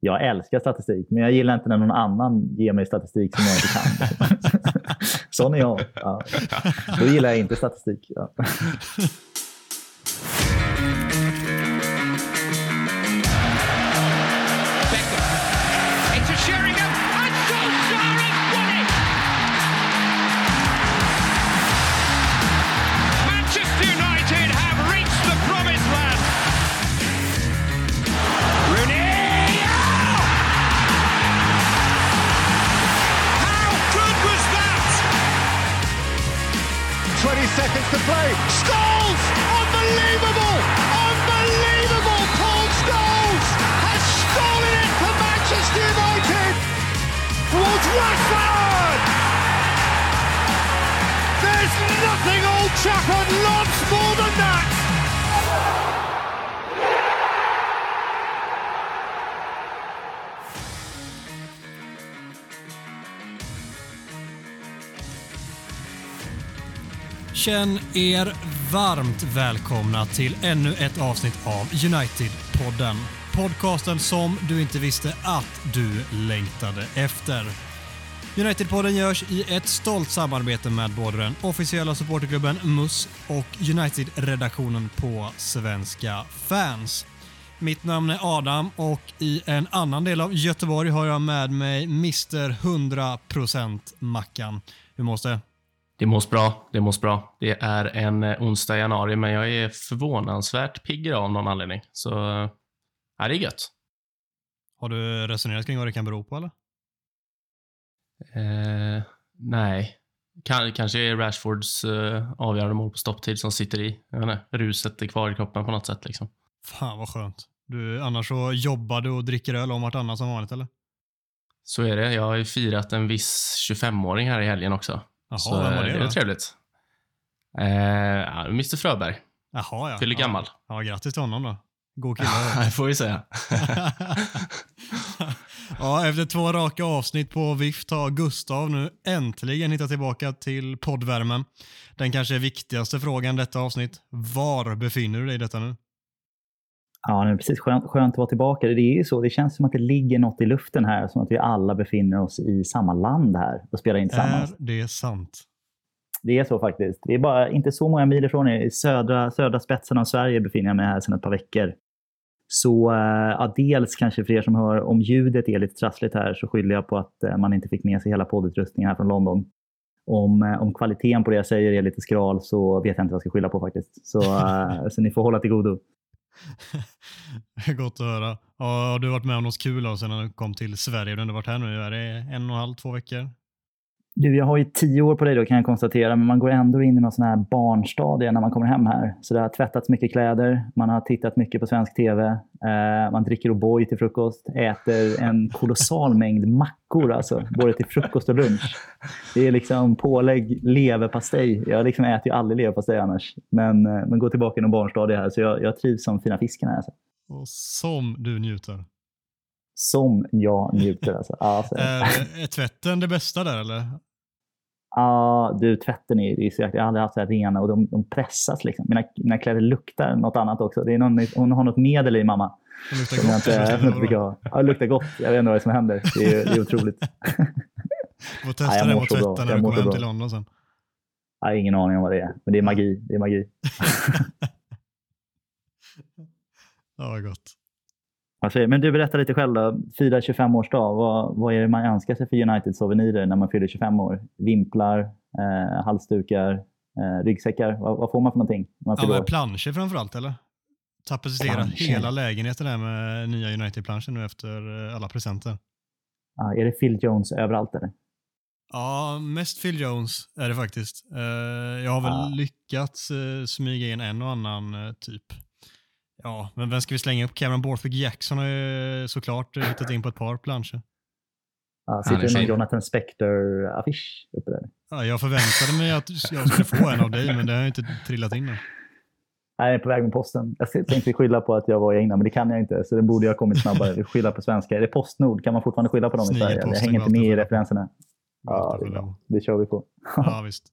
Jag älskar statistik, men jag gillar inte när någon annan ger mig statistik som jag inte kan. Sån är jag. Ja. Då gillar jag inte statistik. Ja. Er varmt välkomna till ännu ett avsnitt av United-podden. Podcasten som du inte visste att du längtade efter. United-podden görs i ett stolt samarbete med både den officiella supporterklubben MUS och United-redaktionen på Svenska fans. Mitt namn är Adam och i en annan del av Göteborg har jag med mig Mr 100% Mackan. Hur mås det? Det mås bra. Det mås bra. Det är en eh, onsdag i januari, men jag är förvånansvärt pigg av någon anledning. Så, ja, det är gött. Har du resonerat kring vad det kan bero på eller? Eh, nej. Kan, kanske är Rashfords eh, avgörande mål på stopptid som sitter i. Jag vet inte, ruset är kvar i kroppen på något sätt. Liksom. Fan vad skönt. Du, annars så jobbar du och dricker öl om vartannat som vanligt eller? Så är det. Jag har ju firat en viss 25-åring här i helgen också. Jaha, så vem var det det då? är trevligt. Eh, Mr Fröberg. Jaha ja. Fyller ja. gammal. Ja, grattis till honom då. God kille. det får vi säga. ja, efter två raka avsnitt på vift har Gustav nu äntligen hittat tillbaka till poddvärmen. Den kanske viktigaste frågan detta avsnitt. Var befinner du dig i detta nu? Ja, det är precis. Skönt, skönt att vara tillbaka. Det är ju så. Det känns som att det ligger något i luften här. Som att vi alla befinner oss i samma land här och spelar in tillsammans. Är det sant? Det är så faktiskt. Det är bara inte så många mil ifrån er. I södra, södra spetsen av Sverige befinner jag mig här sedan ett par veckor. Så eh, ja, dels kanske för er som hör om ljudet är lite trassligt här så skyller jag på att eh, man inte fick med sig hela poddutrustningen här från London. Om, eh, om kvaliteten på det jag säger är lite skral så vet jag inte vad jag ska skylla på faktiskt. Så, så ni får hålla till godo. Gott att höra. Har du varit med om något kul då, sedan du kom till Sverige? Du har ändå varit här nu. Är det en och en halv, två veckor? Du, jag har ju tio år på dig då kan jag konstatera, men man går ändå in i någon sån här barnstadie när man kommer hem här. Så det har tvättats mycket kläder, man har tittat mycket på svensk TV, eh, man dricker O'boy till frukost, äter en kolossal mängd mackor alltså, både till frukost och lunch. Det är liksom pålägg leverpastej. Jag liksom äter ju aldrig leverpastej annars, men, eh, men går tillbaka i någon barnstadie här, så jag, jag trivs som fina fisken här. Alltså. Och som du njuter. Som jag njuter alltså. alltså. Är, är tvätten det bästa där eller? Ja, du, tvätten är, det är så jäkla, jag har aldrig haft så här rena och de, de pressas liksom. Mina, mina kläder luktar något annat också. Det är någon, hon har något medel i mamma. Det luktar gott. inte, jag inte jag har. Ja, det luktar gott. Jag vet inte vad som händer. Det är, det är otroligt. Får testa Ja, det bra. tvätta när Jag du kommer hem bra. till London sen. Jag har ingen aning om vad det är. Men det är magi. Det är magi. Ja, gott. Alltså, men du, berätta lite själv då. Fira 25-årsdag. Vad, vad är det man önskar sig för United-souvenirer när man fyller 25 år? Vimplar, eh, halsdukar, eh, ryggsäckar. Vad, vad får man för någonting? Man Ja, men planscher framförallt eller? Tapetsera hela lägenheten där med nya United-planscher nu efter eh, alla presenter. Ja, är det Phil Jones överallt eller? Ja, mest Phil Jones är det faktiskt. Eh, jag har väl Ja. lyckats eh, smyga in en och annan typ. Ja, men vem ska vi slänga upp? Cameron Borthwick Jackson har ju såklart eh, hittat in på ett par planscher. Ja, Han är sitter det någon. Jonathan Spector-affisch uppe där? Ja, jag förväntade mig att jag skulle få en av dig, men det har ju inte trillat in än. Nej, jag är på väg med posten. Jag tänkte skylla på att jag var i England, men det kan jag inte. Så det borde jag ha kommit snabbare. Vi skylla på svenska. Är det Postnord? Kan man fortfarande skylla på dem i Sverige? Jag hänger inte med i referenserna. Ja, det, det kör vi på. Ja, visst.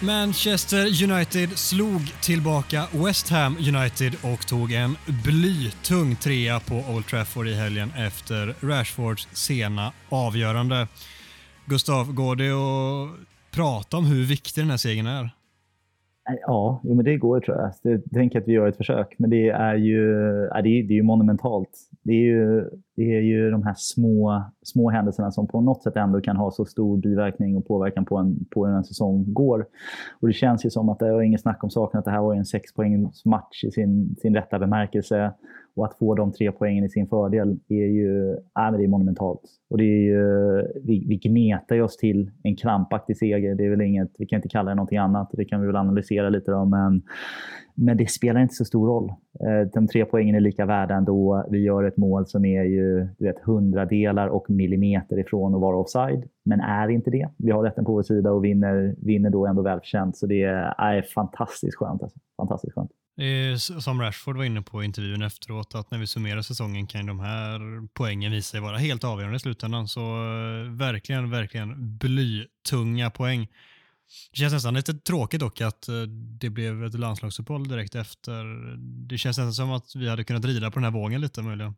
Manchester United slog tillbaka West Ham United och tog en blytung trea på Old Trafford i helgen efter Rashfords sena avgörande. Gustav, går det att prata om hur viktig den här segern är? Äh, ja, jo, men det går tror jag. Jag tänker att vi gör ett försök, men det är ju, ja, det är, det är ju monumentalt. Det är ju, det är ju de här små, små händelserna som på något sätt ändå kan ha så stor biverkning och påverkan på, en, på hur en säsong går. Och Det känns ju som att det var ingen snack om saken att det här var en sexpoängsmatch i sin, sin rätta bemärkelse. Och att få de tre poängen i sin fördel är ju äh, det är monumentalt. Och det är ju, vi, vi gnetar oss till en krampaktig seger. Det är väl inget, vi kan inte kalla det någonting annat. Det kan vi väl analysera lite då, men, men det spelar inte så stor roll. Eh, de tre poängen är lika värda ändå. Vi gör ett mål som är ju du vet, hundradelar och millimeter ifrån att vara offside, men är inte det. Vi har rätten på vår sida och vinner, vinner då ändå välförtjänt. Så det är, är fantastiskt skönt. Alltså. Fantastiskt skönt. Som Rashford var inne på i intervjun efteråt, att när vi summerar säsongen kan de här poängen visa sig vara helt avgörande i slutändan. Så eh, verkligen, verkligen blytunga poäng. Det känns nästan lite tråkigt dock att eh, det blev ett landslagsuppehåll direkt efter. Det känns nästan som att vi hade kunnat rida på den här vågen lite möjligen.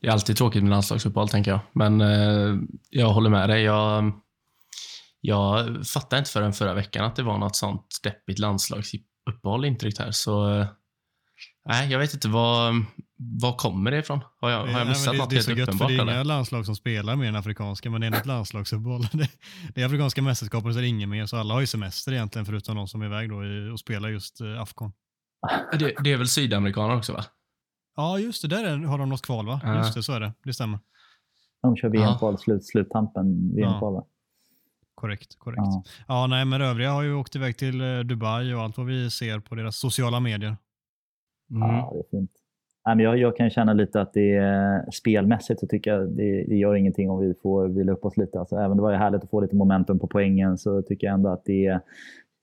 Det är alltid tråkigt med landslagsuppehåll tänker jag, men eh, jag håller med dig. Jag, jag fattade inte förrän förra veckan att det var något sånt deppigt landslagsuppehåll intryck här, så eh, Nej, jag vet inte. Vad, vad kommer det ifrån? Har jag, har jag missat det, något det helt uppenbart? Det är eller? inga landslag som spelar mer än afrikanska, men det är ett landslagsuppehåll. Det, det är afrikanska mästerskapen så är det ingen mer, så alla har ju semester egentligen, förutom de som är iväg då i, och spelar just uh, Afcon. Det, det, är väl sydamerikaner också, va? Ja, just det. Där är, har de något kval, va? Uh. Just det, så är det. Det stämmer. De kör VM-kval, slut, sluttampen VM-kval, ja. Korrekt, korrekt. Ja. ja, nej, men övriga har ju åkt iväg till eh, Dubai och allt vad vi ser på deras sociala medier. Mm. Ja, det är fint. Jag, jag kan känna lite att det är spelmässigt så tycker jag det, det gör ingenting om vi får vila upp oss lite. Alltså, även om det var härligt att få lite momentum på poängen så tycker jag ändå att det är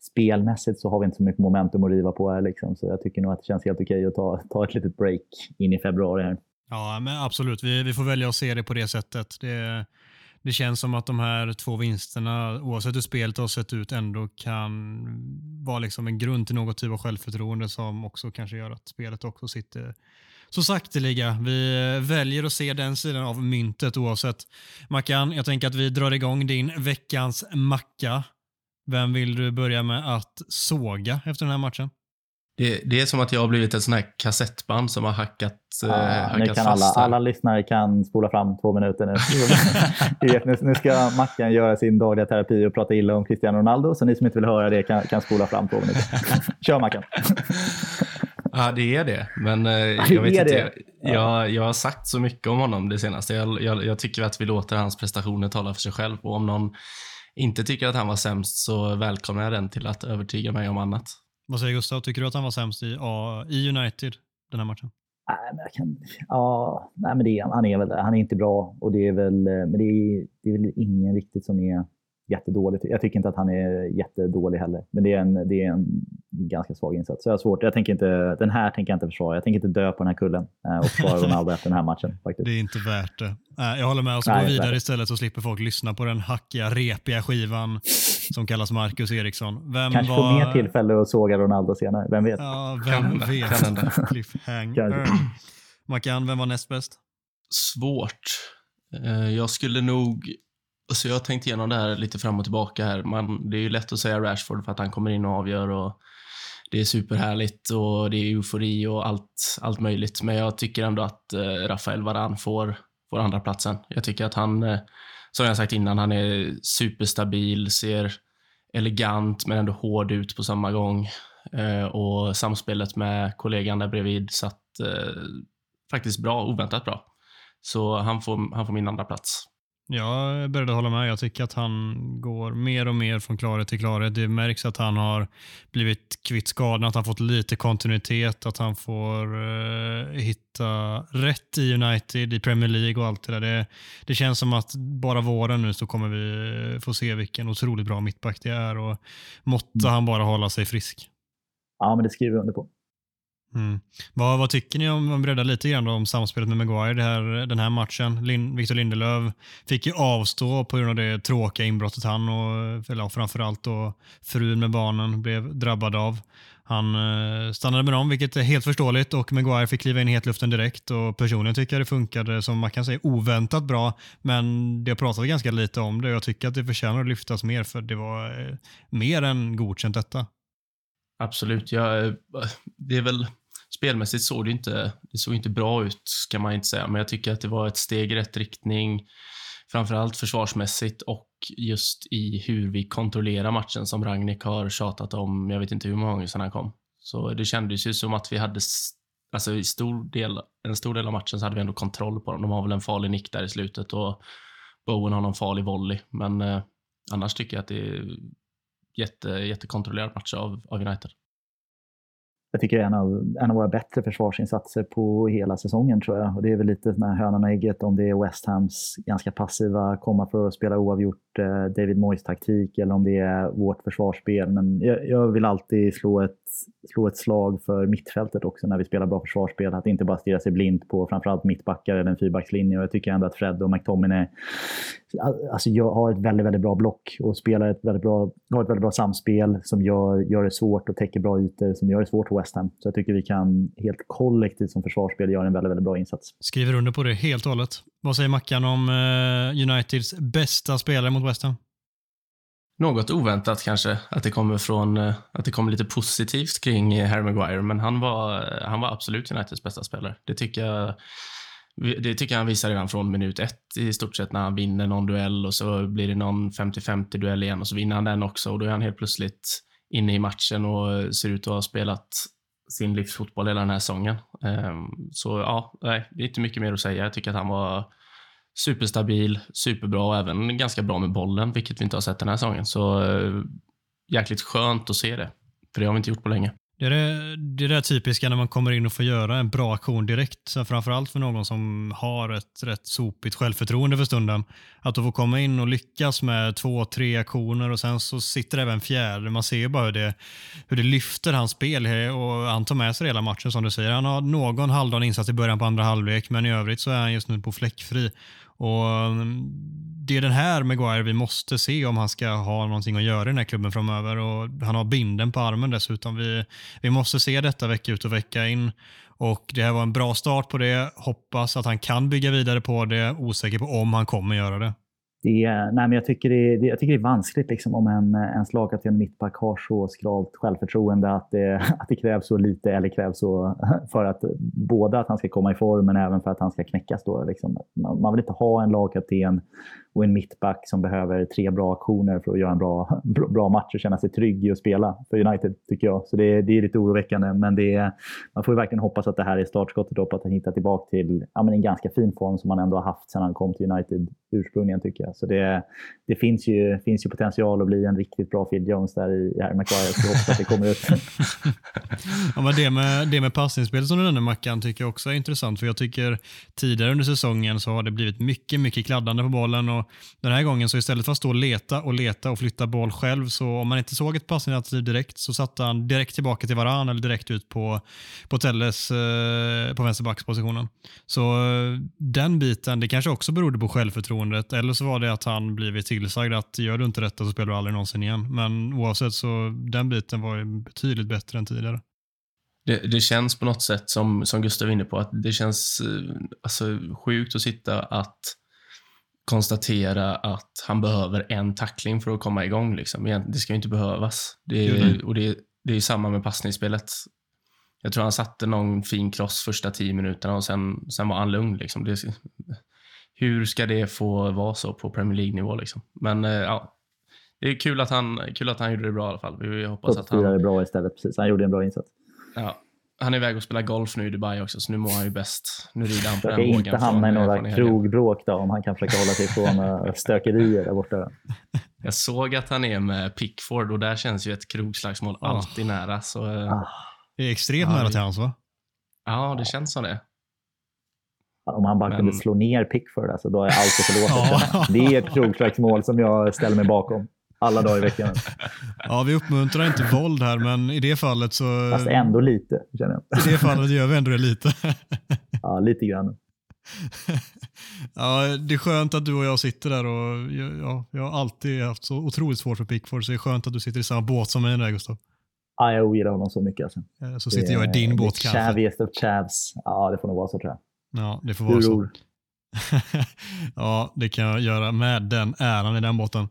spelmässigt så har vi inte så mycket momentum att riva på här. Liksom. Så jag tycker nog att det känns helt okej att ta, ta ett litet break in i februari. här. Ja, men absolut. Vi, vi får välja att se det på det sättet. Det, det känns som att de här två vinsterna, oavsett hur spelet har sett ut, ändå kan vara liksom en grund till något typ av självförtroende som också kanske gör att spelet också sitter så sakteliga. Vi väljer att se den sidan av myntet oavsett. Mackan, jag tänker att vi drar igång din veckans macka. Vem vill du börja med att såga efter den här matchen? Det, det, är som att jag har blivit ett sån här kassettband som har hackat, ah, eh, hackat kan fast. Alla, alla lyssnare kan spola fram två minuter nu. vet, nu ska Mackan göra sin dagliga terapi och prata illa om Cristiano Ronaldo, så ni som inte vill höra det kan, kan spola fram två minuter. Kör Mackan! Ja, det är det. Men eh, jag vet inte. Jag, jag, jag, har sagt så mycket om honom det senaste. Jag, jag, jag, tycker att vi låter hans prestationer tala för sig själv. Och om någon inte tycker att han var sämst så välkomnar jag den till att övertyga mig om annat. Vad säger Gustav? Tycker du att han var sämst i, i United den här matchen? Nej, men jag kan, ja, nej, men det, han, är väl, han är inte bra och det är väl, eh, men det är, det är väl ingen riktigt som är jättedålig. Jag tycker inte att han är jättedålig heller, men det är en, det är en ganska svag insats. Så jag har svårt. Jag tänker inte, den här tänker jag inte försvara. Jag tänker inte dö på den här kullen eh, och försvara Ronaldo efter den här matchen. Faktiskt. Det är inte värt det. Jag håller med. Och så gå vidare istället så slipper folk lyssna på den hackiga, repiga skivan som kallas Marcus Eriksson. Vem Kanske var... får mer tillfälle att såga Ronaldo senare. Vem vet? Ja, vem vet? Cliffhanger. Mackan, vem var näst bäst? Svårt. Eh, jag skulle nog så jag har tänkt igenom det här lite fram och tillbaka här. Man, det är ju lätt att säga Rashford för att han kommer in och avgör och det är superhärligt och det är eufori och allt, allt möjligt. Men jag tycker ändå att eh, Rafael Varan får, får andra platsen. Jag tycker att han, eh, som jag sagt innan, han är superstabil, ser elegant men ändå hård ut på samma gång. Eh, och samspelet med kollegan där bredvid satt eh, faktiskt bra, oväntat bra. Så han får, han får min andra plats. Jag började hålla med. Jag tycker att han går mer och mer från klarhet till klarhet. Det märks att han har blivit kvitt skadan, att han fått lite kontinuitet, att han får eh, hitta rätt i United, i Premier League och allt det där. Det, det känns som att bara våren nu så kommer vi få se vilken otroligt bra mittback det är och måtte han bara hålla sig frisk. Ja, men det skriver jag under på. Mm. Vad, vad, tycker ni om, om bredda lite grann om samspelet med Maguire det här, den här matchen? Lin, Victor Lindelöf fick ju avstå på grund av det tråkiga inbrottet han och eller framförallt då frun med barnen blev drabbad av. Han eh, stannade med dem, vilket är helt förståeligt och Maguire fick kliva in i hetluften direkt och personligen tycker jag det funkade som man kan säga oväntat bra. Men det har pratat ganska lite om det och jag tycker att det förtjänar att lyftas mer för det var eh, mer än godkänt detta. Absolut. Ja, eh, det är väl spelmässigt såg det inte, det såg inte bra ut, kan man inte säga, men jag tycker att det var ett steg i rätt riktning, framförallt försvarsmässigt och just i hur vi kontrollerar matchen som Ragnik har tjatat om, jag vet inte hur många gånger sedan han kom. Så det kändes ju som att vi hade, alltså i stor del, en stor del av matchen så hade vi ändå kontroll på dem. De har väl en farlig nick där i slutet och Bowen har någon farlig volley, men eh, annars tycker jag att det är jätte, jättekontrollerad match av, av United. Jag tycker det är en av, en av våra bättre försvarsinsatser på hela säsongen tror jag. Och det är väl lite den här hönan och ägget om det är West Hams ganska passiva, komma för att spela oavgjort, eh, David Moyes taktik eller om det är vårt försvarsspel. Men jag, jag vill alltid slå ett slå ett slag för mittfältet också när vi spelar bra försvarsspel. Att inte bara stirra sig blint på framförallt mittbackar eller en fyrbackslinje. Och jag tycker ändå att Fred och McTominay alltså, har ett väldigt, väldigt bra block och spelar ett väldigt bra, har ett väldigt bra samspel som gör, gör det svårt och täcker bra ytor, som gör det svårt West Ham. Så jag tycker vi kan helt kollektivt som försvarsspel göra en väldigt, väldigt bra insats. Skriver under på det helt och hållet. Vad säger Mackan om uh, Uniteds bästa spelare mot West Ham? något oväntat kanske att det kommer från eh, att det kommer lite positivt kring eh, Harry Maguire, men han var, han var absolut Uniteds bästa spelare. Det tycker jag det tycker jag han visar redan från minut ett i stort sett när han vinner någon duell och så blir det någon 50-50 duell igen och så vinner han den också och då är han helt plötsligt inne i matchen och ser ut att ha spelat sin livsfotboll hela den här säsongen. Ehm, så ja, nej, det är inte mycket mer att säga. Jag tycker att han var superstabil, superbra och även ganska bra med bollen, vilket vi inte har sett den här säsongen. Så eh, jäkligt skönt att se det, för det har vi inte gjort på länge. Det är det, det är det typiska när man kommer in och får göra en bra aktion direkt. Så framförallt för någon som har ett rätt sopigt självförtroende för stunden. Att då få komma in och lyckas med två, tre aktioner och sen så sitter det även fjärde. Man ser ju bara hur det, hur det lyfter hans spel och han tar med sig hela matchen som du säger. Han har någon halvdan insats i början på andra halvlek men i övrigt så är han just nu på fläckfri. Och mm, Det är den här Maguire vi måste se om han ska ha någonting att göra i den här klubben framöver. Och Han har binden på armen dessutom. Vi, vi måste se detta vecka ut och vecka in. Och Det här var en bra start på det. Hoppas att han kan bygga vidare på det. Osäker på om han kommer göra det det, nej, men jag, tycker det, det, jag tycker det är vanskligt liksom, om en, en slagkapten mittback har så skralt självförtroende att det, att det krävs så lite eller krävs så för att både att han ska komma i form men även för att han ska knäckas. Då, liksom. man, man vill inte ha en lagkapten och en mittback som behöver tre bra aktioner för att göra en bra, bra match och känna sig trygg i att spela för United, tycker jag. Så det, det är lite oroväckande, men det är, man får verkligen hoppas att det här är startskottet på att han hittar tillbaka till ja, men en ganska fin form som han ändå har haft sedan han kom till United ursprungligen, tycker jag. Så det, det finns, ju, finns ju potential att bli en riktigt bra Phil Jones där i Harry Maguire, så jag hoppas att det kommer ut. ja, men det med, det med passningsspel som du nämnde Mackan tycker jag också är intressant, för jag tycker tidigare under säsongen så har det blivit mycket, mycket kladdande på bollen och den här gången så istället för att stå och leta och leta och flytta boll själv så om man inte såg ett passinitiativ direkt så satte han direkt tillbaka till varann eller direkt ut på, på Telles eh, på vänsterbackspositionen. Så eh, den biten, det kanske också berodde på självförtroendet eller så var det att han blivit tillsagd att gör du inte detta så spelar du aldrig någonsin igen. Men oavsett så den biten var ju betydligt bättre än tidigare. Det, det, känns på något sätt som, som Gustav är inne på, att det känns eh, alltså, sjukt att sitta att konstatera att han behöver en tackling för att komma igång. Liksom. Det ska ju inte behövas. Det är, mm. och det, det är samma med passningsspelet. Jag tror han satte någon fin cross första tio minuterna och sen, sen var han lugn. Liksom. Det, hur ska det få vara så på Premier League-nivå? Liksom? Men eh, ja, det är kul att, han, kul att han gjorde det bra i alla fall. Vi hoppas att han... det bra istället, precis. Han gjorde en bra insats. Ja, han är iväg och spelar golf nu i Dubai också, så nu mår han ju bäst. Nu rider han på den inte hamna i några krogbråk då, om han kan försöka hålla sig ifrån eh, stökerier där borta. Jag såg att han är med Pickford och där känns ju ett krogslagsmål oh. alltid nära. Så, eh, ah. Det är extremt nära till hans va? Ja, det känns som det. Om han bara Men... kunde slå ner Pickford, alltså, då är allt förlåtet. ja. Det är ett krogslagsmål som jag ställer mig bakom. Alla dagar i veckan. Ja, vi uppmuntrar inte våld här, men i det fallet så... Fast ändå lite, känner jag. I det fallet gör vi ändå det lite. Ja, lite grann. Ja, det är skönt att du och jag sitter där och ja, jag har alltid haft så otroligt svårt för Pickford, så det är skönt att du sitter i samma båt som mig där, Gustav. Ja, jag ogillar honom så mycket. Alltså. Eh, Så sitter jag i din båt kanske. Chaviest of chavs. Ja, det får nog vara så tror jag. Ja, det får vara Hur så. roligt. ja, det kan jag göra med den äran i den båten.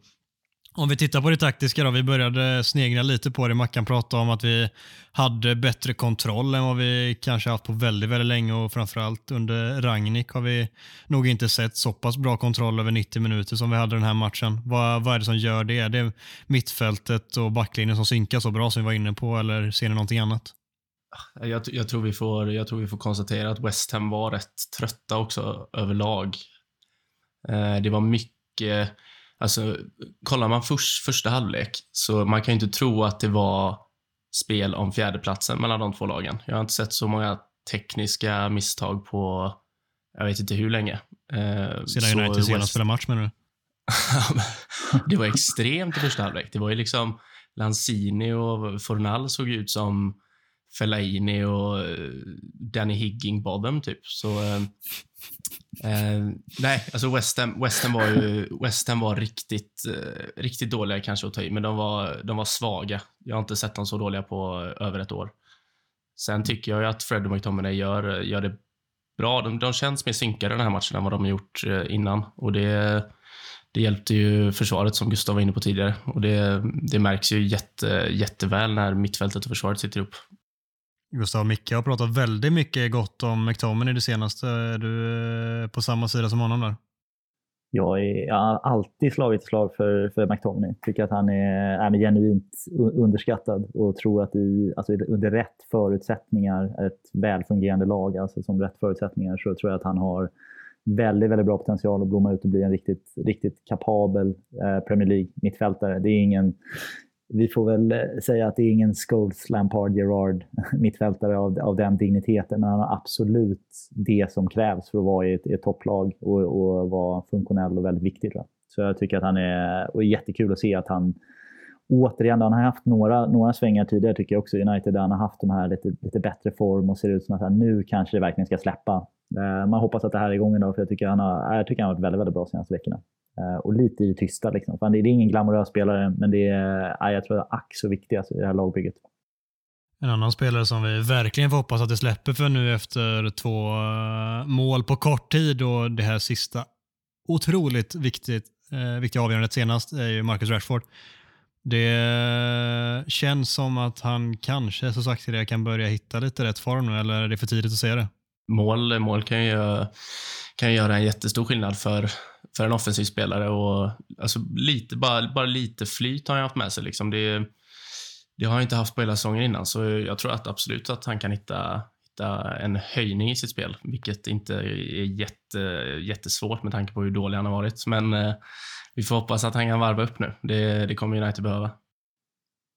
Om vi tittar på det taktiska då. Vi började snegla lite på det. Mackan pratade om att vi hade bättre kontroll än vad vi kanske haft på väldigt, väldigt länge och framförallt under Rangnick har vi nog inte sett så pass bra kontroll över 90 minuter som vi hade den här matchen. Vad, vad är det som gör det? Är det mittfältet och backlinjen som synkar så bra som vi var inne på eller ser ni någonting annat? Jag, jag, tror vi får, jag tror vi får konstatera att West Ham var rätt trötta också överlag. Eh, det var mycket, alltså kollar man först, första halvlek så man kan ju inte tro att det var spel om fjärdeplatsen mellan de två lagen. Jag har inte sett så många tekniska misstag på, jag vet inte hur länge. Eh, Sedan United senast West- spelade match menar du? det var extremt i första halvlek. Det var ju liksom Lanzini och Fornal såg ut som Fellaini och eh, Danny dem, typ. Så eh, eh, nej, alltså West Ham, West Ham var ju West Ham var riktigt, eh, riktigt dåliga kanske att ta i, men de var, de var svaga. Jag har inte sett dem så dåliga på eh, över ett år. Sen tycker jag ju att Fred och McTominay gör, eh, gör det bra. De, de känns mer synkade den här matchen än vad de har gjort eh, innan och det det hjälpte ju försvaret som Gustav var inne på tidigare och det, det märks ju jätte, jätteväl när mittfältet och försvaret sitter ihop. Gustav och Micke har pratat väldigt mycket gott om McTominay det senaste. Är du eh, på samma sida som honom där? Jag, är, jag har alltid slagit ett slag för, för McTominay. Tycker att han är, är genuint underskattad och tror att i, alltså under rätt förutsättningar, ett välfungerande lag, alltså som rätt förutsättningar, så tror jag att han har väldigt, väldigt bra potential att blomma ut och bli en riktigt, riktigt kapabel eh, Premier League-mittfältare. Det är ingen, vi får väl eh, säga att det är ingen Scholes, Lampard, Gerard mittfältare av, av den digniteten, men han har absolut det som krävs för att vara i ett, i ett topplag och, och vara funktionell och väldigt viktig. Tror jag. Så jag tycker att han är, och är jättekul att se att han återigen, han har haft några, några svängar tidigare tycker jag också i United, där han har haft de här lite, lite bättre form och ser ut som att han nu kanske det verkligen ska släppa. Eh, man hoppas att det här är igång idag, för jag tycker han har, jag tycker han har varit väldigt, väldigt bra de senaste veckorna. Eh, Och lite i det tysta. Liksom. Fan, det är ingen glamorös spelare, men det är, ja, jag tror det är ack så viktigt alltså, i det här lagbygget. En annan spelare som vi verkligen får hoppas att det släpper för nu efter två eh, mål på kort tid och det här sista otroligt viktigt, eh, viktiga avgörandet senast är ju Marcus Rashford. Det känns som att han kanske, så sagt det, kan börja hitta lite rätt form nu, eller är det för tidigt att säga det? Mål, mål kan ju göra, kan ju göra en jättestor skillnad för, för en offensiv spelare och alltså lite, bara, bara lite flyt har han haft med sig. Liksom. Det, det har han inte haft på hela säsongen innan, så jag tror att absolut att han kan hitta, hitta en höjning i sitt spel, vilket inte är jätte, jättesvårt med tanke på hur dålig han har varit. Men eh, vi får hoppas att han kan varva upp nu. Det, det kommer United behöva.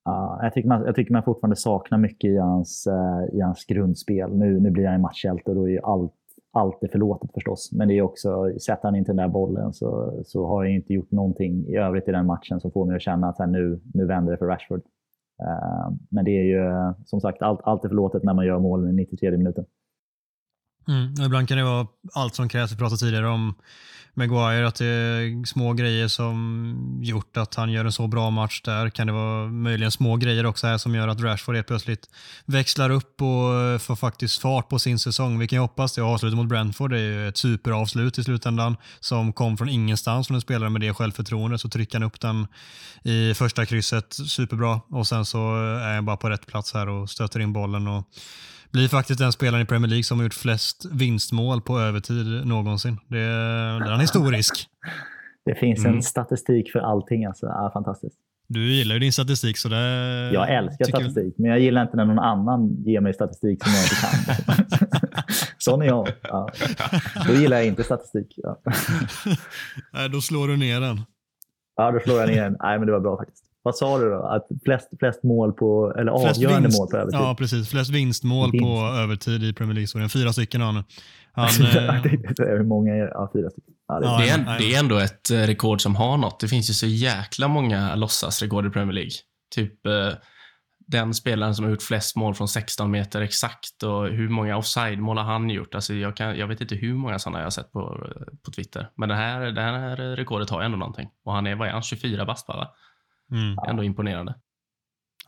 Ja, jag, tycker man, jag tycker man fortfarande saknar mycket i hans, eh, i hans grundspel. Nu, nu blir han en matchhjälte och då är ju allt, allt är förlåtet förstås. Men det är också, sätter han inte den där bollen så, så har jag inte gjort någonting i övrigt i den matchen som får mig att känna att här, nu, nu vänder det för Rashford. Uh, men det är ju som sagt, allt, allt är förlåtet när man gör målen i 93 minuten. Mm. Ibland kan det vara allt som krävs. Vi pratade tidigare om Maguire, att det är små grejer som gjort att han gör en så bra match där. Kan det vara möjligen små grejer också här som gör att Rashford helt plötsligt växlar upp och får faktiskt fart på sin säsong. Vi kan ju hoppas det. Avslutet mot Brentford är ju ett superavslut i slutändan som kom från ingenstans från en spelare med det självförtroendet. Så trycker han upp den i första krysset superbra och sen så är han bara på rätt plats här och stöter in bollen. och blir faktiskt den spelaren i Premier League som har gjort flest vinstmål på övertid någonsin. Det är, den är historisk. Det finns Mm. en statistik för allting. Alltså. Ja, fantastiskt. Du gillar ju din statistik så det... Jag älskar tycker- statistik, men jag gillar inte när någon annan ger mig statistik som jag inte kan. Sån är jag. Ja. Då gillar jag inte statistik. Ja. Nej, då slår du ner den. Ja, då slår jag ner den. Nej, men det var bra faktiskt. Vad sa du då? Att flest, flest mål på, eller Flest avgörande vinst- mål på övertid? Ja, precis. Flest vinstmål Vinst. på övertid i Premier League-historien. Fyra stycken har han nu. Han, jag eh, hur många är det? Ja, fyra stycken. Ja, det, är, det är ändå ett eh, rekord som har något. Det finns ju så jäkla många låtsasrekord i Premier League. Typ eh, den spelaren som har gjort flest mål från 16 meter exakt och hur många offside-mål har han gjort? Alltså jag, kan, jag vet inte hur många sådana jag har sett på, på Twitter. Men det här, det här rekordet har ändå någonting. Och han är, vad är han, 24 bast va? Mm, Ändå imponerande.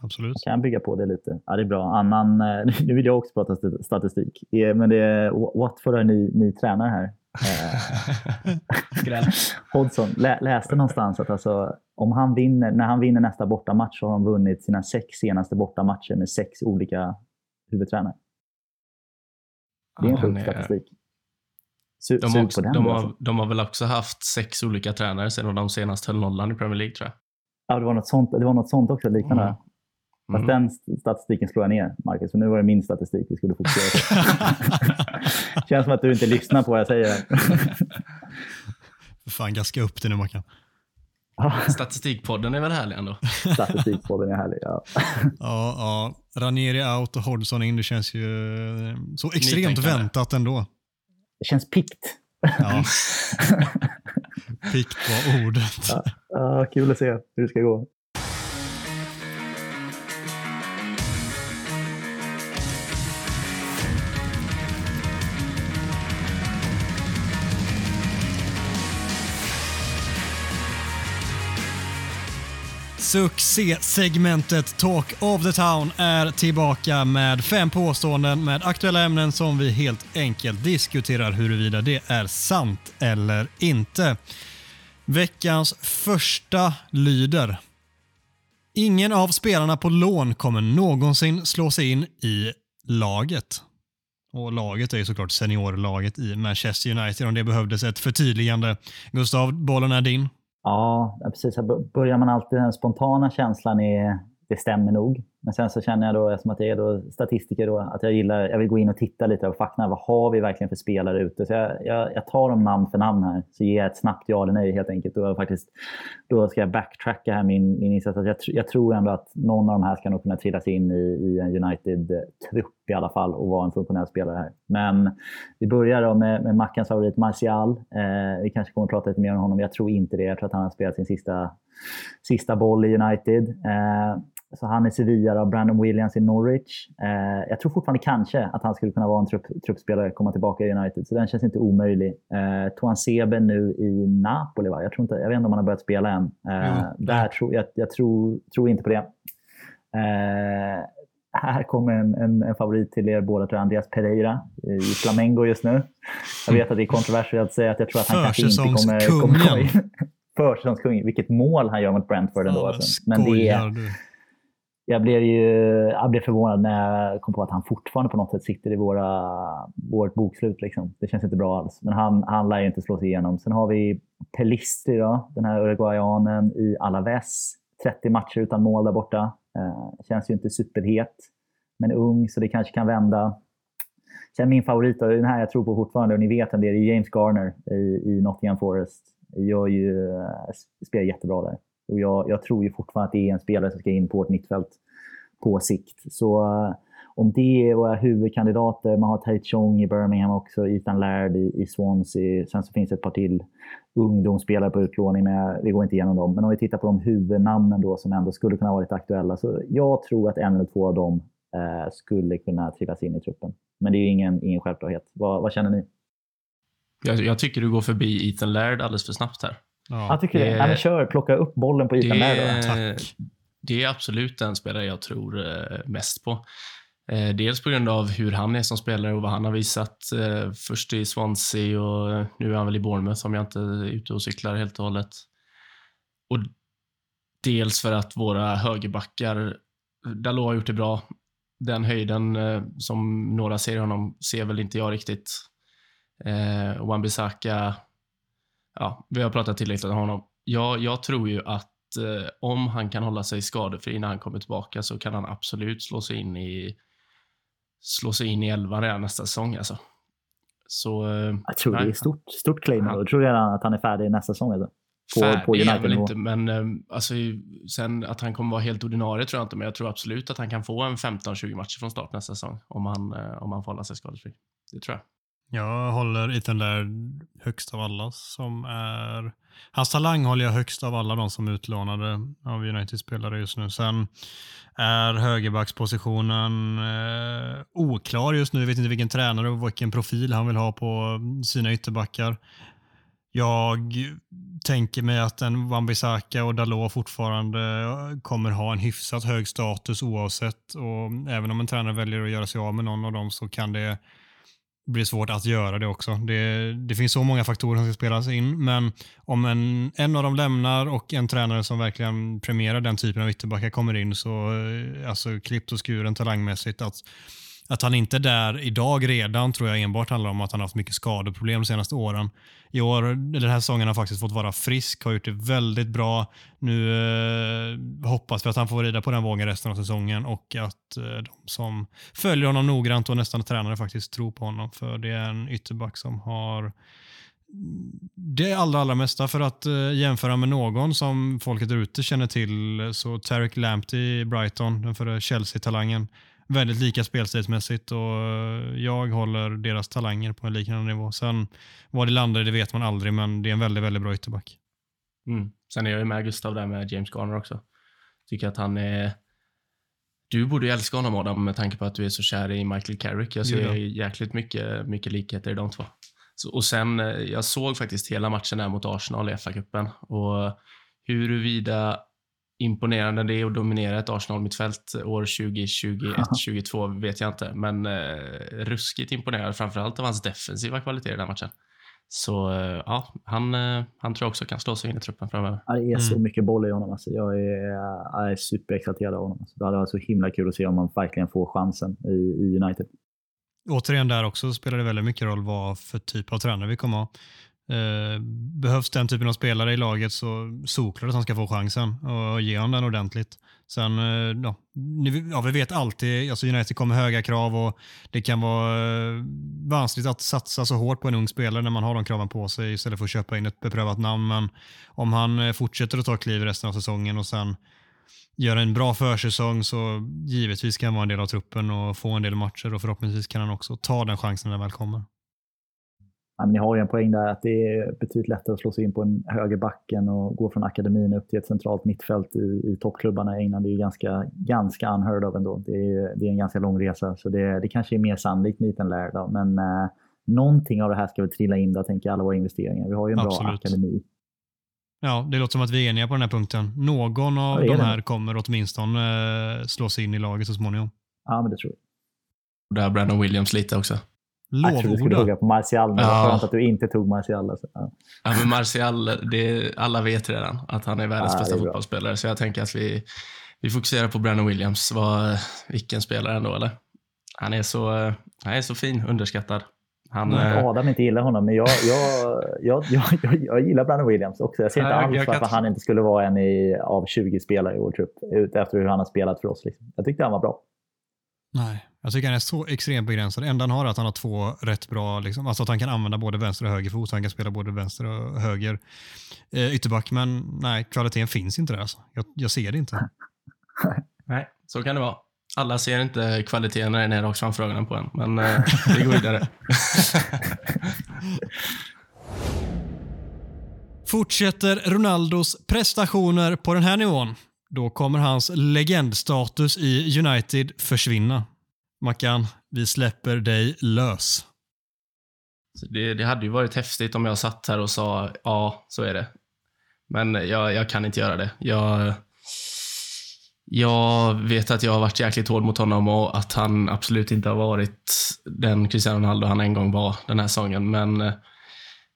absolut. kan bygga på det lite. Ja, det är bra. Annan, eh, nu vill jag också prata st- statistik. Eh, Men det är, Watford har en ny, ny tränare här. Eh, Skräll. Hodgson lä, läste någonstans att alltså, om han vinner, när han vinner nästa bortamatch så har de vunnit sina sex senaste bortamatcher med sex olika huvudtränare. Det är en Han sjuk statistik. Su, De också, de, har, alltså. de har väl också haft sex olika tränare sedan de senast höll nollan i Premier League tror jag. Ja, det var något sånt, det var något sånt också, liknande. Mm. Fast Mm. den st- statistiken slår jag ner, Marcus. För nu var det min statistik vi skulle fokusera på. Känns som att du inte lyssnar på vad jag säger. För fan, gaska upp det nu Mackan. Statistikpodden är väl härlig ändå? Statistikpodden är härlig. Ja. Ja, ja. Ranieri out och Hodgson in. Det känns ju eh, så extremt Nytänkande. väntat ändå. Det känns pikt. Ja. Pikt var ordet. Ja, kul att se hur det ska gå. Succé-segmentet Talk of the Town är tillbaka med fem påståenden med aktuella ämnen som vi helt enkelt diskuterar huruvida det är sant eller inte. Veckans första lyder. Ingen av spelarna på lån kommer någonsin slå sig in i laget. Och laget är ju såklart seniorlaget i Manchester United om det behövdes ett förtydligande. Gustav, bollen är din. Ja, precis. Här börjar man alltid den spontana känslan är det stämmer nog. Men sen så känner jag då, eftersom att jag är då statistiker, då, att jag gillar, jag vill gå in och titta lite på fakta. Vad har vi verkligen för spelare ute? Så jag, jag, jag tar dem namn för namn här, så ger jag ett snabbt ja eller nej helt enkelt. Då, faktiskt, då ska jag backtracka här min, min insats. Alltså jag, jag tror ändå att någon av de här ska nog kunna trillas in i, i en United-trupp i alla fall och vara en funktionell spelare här. Men vi börjar då med, med Mackans favorit Martial. Eh, vi kanske kommer att prata lite mer om honom. Jag tror inte det. Jag tror att han har spelat sin sista, sista boll i United. Eh, så han är Sevilla och Brandon Williams i Norwich. Eh, jag tror fortfarande kanske att han skulle kunna vara en trupp, truppspelare komma tillbaka i United. Så den känns inte omöjlig. Eh, Toan Sebe nu i Napoli, va? Jag, tror inte, jag vet inte om han har börjat spela än. Eh, Jo. där tror, jag, jag tror, tror inte på det. Eh, här kommer en, en, en favorit till er båda, tror jag, Andreas Pereira i Flamengo just nu. Jag vet att det är kontroversiellt att säga att jag tror att han kanske inte kommer, kommer komma in. Försäsongskung. Vilket mål han gör mot Brentford ändå. Ja, alltså. Men det är? Jag blev ju jag blev förvånad när jag kom på att han fortfarande på något sätt sitter i våra, vårt bokslut. Liksom. Det känns inte bra alls. Men han, han lär ju inte slå sig igenom. Sen har vi Pelistri, då, den här uruguayanen i Alaves. 30 matcher utan mål där borta. Eh, känns ju inte superhet. Men ung, så det kanske kan vända. Sen min favorit, och den här jag tror på fortfarande, och ni vet vem det är, James Garner i, i Nottingham Forest. Gör ju, eh, spelar jättebra där. Och jag, jag tror ju fortfarande att det är en spelare som ska in på vårt mittfält på sikt. Så eh, om det är våra huvudkandidater, man har Tai Chong i Birmingham också, Ethan Laird i, i Swansea, sen så finns det ett par till ungdomsspelare på utlåning, men vi går inte igenom dem. Men om vi tittar på de huvudnamnen då som ändå skulle kunna vara lite aktuella, så jag tror att en eller två av dem eh, skulle kunna trillas in i truppen. Men det är ju ingen, ingen självklarhet. Vad, vad känner ni? Jag, jag tycker du går förbi Ethan Laird alldeles för snabbt här. Ja. Jag tycker det. det- men kör, plocka upp bollen på Ethan Laird. då. Tack. det är absolut den spelare jag tror eh, mest på. Eh, dels på grund av hur han är som spelare och vad han har visat. Eh, först i Swansea och nu är han väl i Bournemouth om jag inte är ute och cyklar helt och hållet. Och dels för att våra högerbackar, Dalot har gjort det bra. Den höjden som några ser honom ser väl inte jag riktigt. Eh, Wan-Bissaka, ja, vi har pratat tillräckligt om honom. Jag, jag tror ju att eh, om han kan hålla sig skadefri när han kommer tillbaka så kan han absolut slå sig in i slå sig in i elvan redan nästa säsong alltså. Så eh, Jag tror det nej, är stort, stort claim. Han- Jag tror redan att han är färdig nästa säsong. Alltså. På, färdig på är han väl inte, men eh, alltså, sen att han kommer vara helt ordinarie tror jag inte, men jag tror absolut att han kan få en 15-20 matcher från start nästa säsong om han, eh, om han får hålla sig skadefri. Det tror jag. Jag håller Ethan Laird högst av alla som är... Hans talang håller jag högst av alla de som är utlånade av United-spelare just nu. Sen är högerbackspositionen eh, oklar just nu. Jag vet inte vilken tränare och vilken profil han vill ha på sina ytterbackar. Jag tänker mig att en Wan-Bissaka och Dalot fortfarande eh, kommer ha en hyfsat hög status oavsett. Och även om en tränare väljer att göra sig av med någon av dem så kan det blir svårt att göra det också. Det, det finns så många faktorer som ska spelas in, men om en, en av dem lämnar och en tränare som verkligen premierar den typen av ytterbackar kommer in så eh, alltså klippt och skuren talangmässigt att att han inte är där idag redan tror jag enbart handlar om att han har haft mycket skadeproblem de senaste åren. I år, den här säsongen har han faktiskt fått vara frisk, har gjort det väldigt bra. Nu eh, hoppas vi att han får rida på den vågen resten av säsongen och att eh, de som följer honom noggrant och nästan tränare faktiskt tror på honom. För det är en ytterback som har det allra, allra mesta för att eh, jämföra med någon som folket där ute känner till så Tarek Lamptey i Brighton, den före Chelsea-talangen väldigt lika spelstilsmässigt och jag håller deras talanger på en liknande nivå. Sen vad det landar det vet man aldrig, men det är en väldigt, väldigt bra ytterback. Mm. Sen är jag ju med Gustav där med James Garner också. Tycker att han är... Du borde ju älska honom Adam med tanke på att du är så kär i Michael Carrick. Jag ser ja. jäkligt mycket, mycket likheter i de två. Så, och sen, eh, jag såg faktiskt hela matchen där mot Arsenal i FA-cupen och huruvida imponerande det är att dominera ett Arsenal-mittfält år 2021-2022 vet jag inte. Men eh, ruskigt imponerad, framförallt av hans defensiva kvaliteter i den matchen. Så eh, ja, han, eh, han tror jag också kan slå sig in i truppen framöver. Det är så mm. mycket boll i honom. Alltså. Jag är, jag är superexalterad av honom. Alltså. Det hade varit så himla kul att se om han verkligen får chansen i, i United. Återigen där också spelar det väldigt mycket roll vad för typ av tränare vi kommer ha. Eh, behövs den typen av spelare i laget så solklart att han ska få chansen och ge honom den ordentligt. Sen, eh, ja, ja, vi vet alltid, alltså United kommer höga krav och det kan vara eh, vanskligt att satsa så hårt på en ung spelare när man har de kraven på sig istället för att köpa in ett beprövat namn. Men om han eh, fortsätter att ta kliv resten av säsongen och sen gör en bra försäsong så givetvis kan han vara en del av truppen och få en del matcher och förhoppningsvis kan han också ta den chansen när den väl kommer ja, ni har ju en poäng där att det är betydligt lättare att slå sig in på en höger backen och gå från akademin upp till ett centralt mittfält i, i toppklubbarna i England. Det är ju ganska, ganska unheard of ändå. Det är, det är en ganska lång resa, så det, det kanske är mer sannolikt med Ethan Laird. Men eh, någonting av det här ska väl trilla in där, tänker alla våra investeringar. Vi har ju en Absolut. bra akademi. Ja, det låter som att vi är eniga på den här punkten. Någon av ja, de här det. kommer åtminstone eh, slå sig in i laget så småningom. Ja, men det tror jag. Där Brandon Williams lite också. Lovorda. Jag trodde du skulle hugga på Martial, men ja. skönt att du inte tog Martial. Alltså. Ja. ja, men Martial, det, alla vet redan att han är världens ja, bästa fotbollsspelare, så jag tänker att vi, vi fokuserar på Brandon Williams. Var, vilken spelare ändå, eller? Han är så, han är så fin, underskattad. Han, mm, Adam inte gillar honom, men jag, jag, jag, jag, jag, gillar Brandon Williams också. Jag ser inte alls varför kan... han inte skulle vara en i, av 20 spelare i vår trupp, efter hur han har spelat för oss. Liksom. Jag tyckte han var bra. Nej, jag tycker han är så extremt begränsad. Det enda han har är att han har två rätt bra, liksom, alltså att han kan använda både vänster och höger fot. Han kan spela både vänster och höger eh, ytterback. Men nej, kvaliteten finns inte där. Alltså. Jag, jag ser det inte. nej, så kan det vara. Alla ser inte kvaliteten när den är rakt framför ögonen på en, men eh, vi går vidare. Fortsätter Ronaldos prestationer på den här nivån, då kommer hans legendstatus i United försvinna. Mackan, vi släpper dig lös. Det, det, hade ju varit häftigt om jag satt här och sa ja, så är det. Men jag, jag kan inte göra det. Jag, jag vet att jag har varit jäkligt hård mot honom och att han absolut inte har varit den Cristiano Ronaldo han en gång var den här säsongen. Men eh,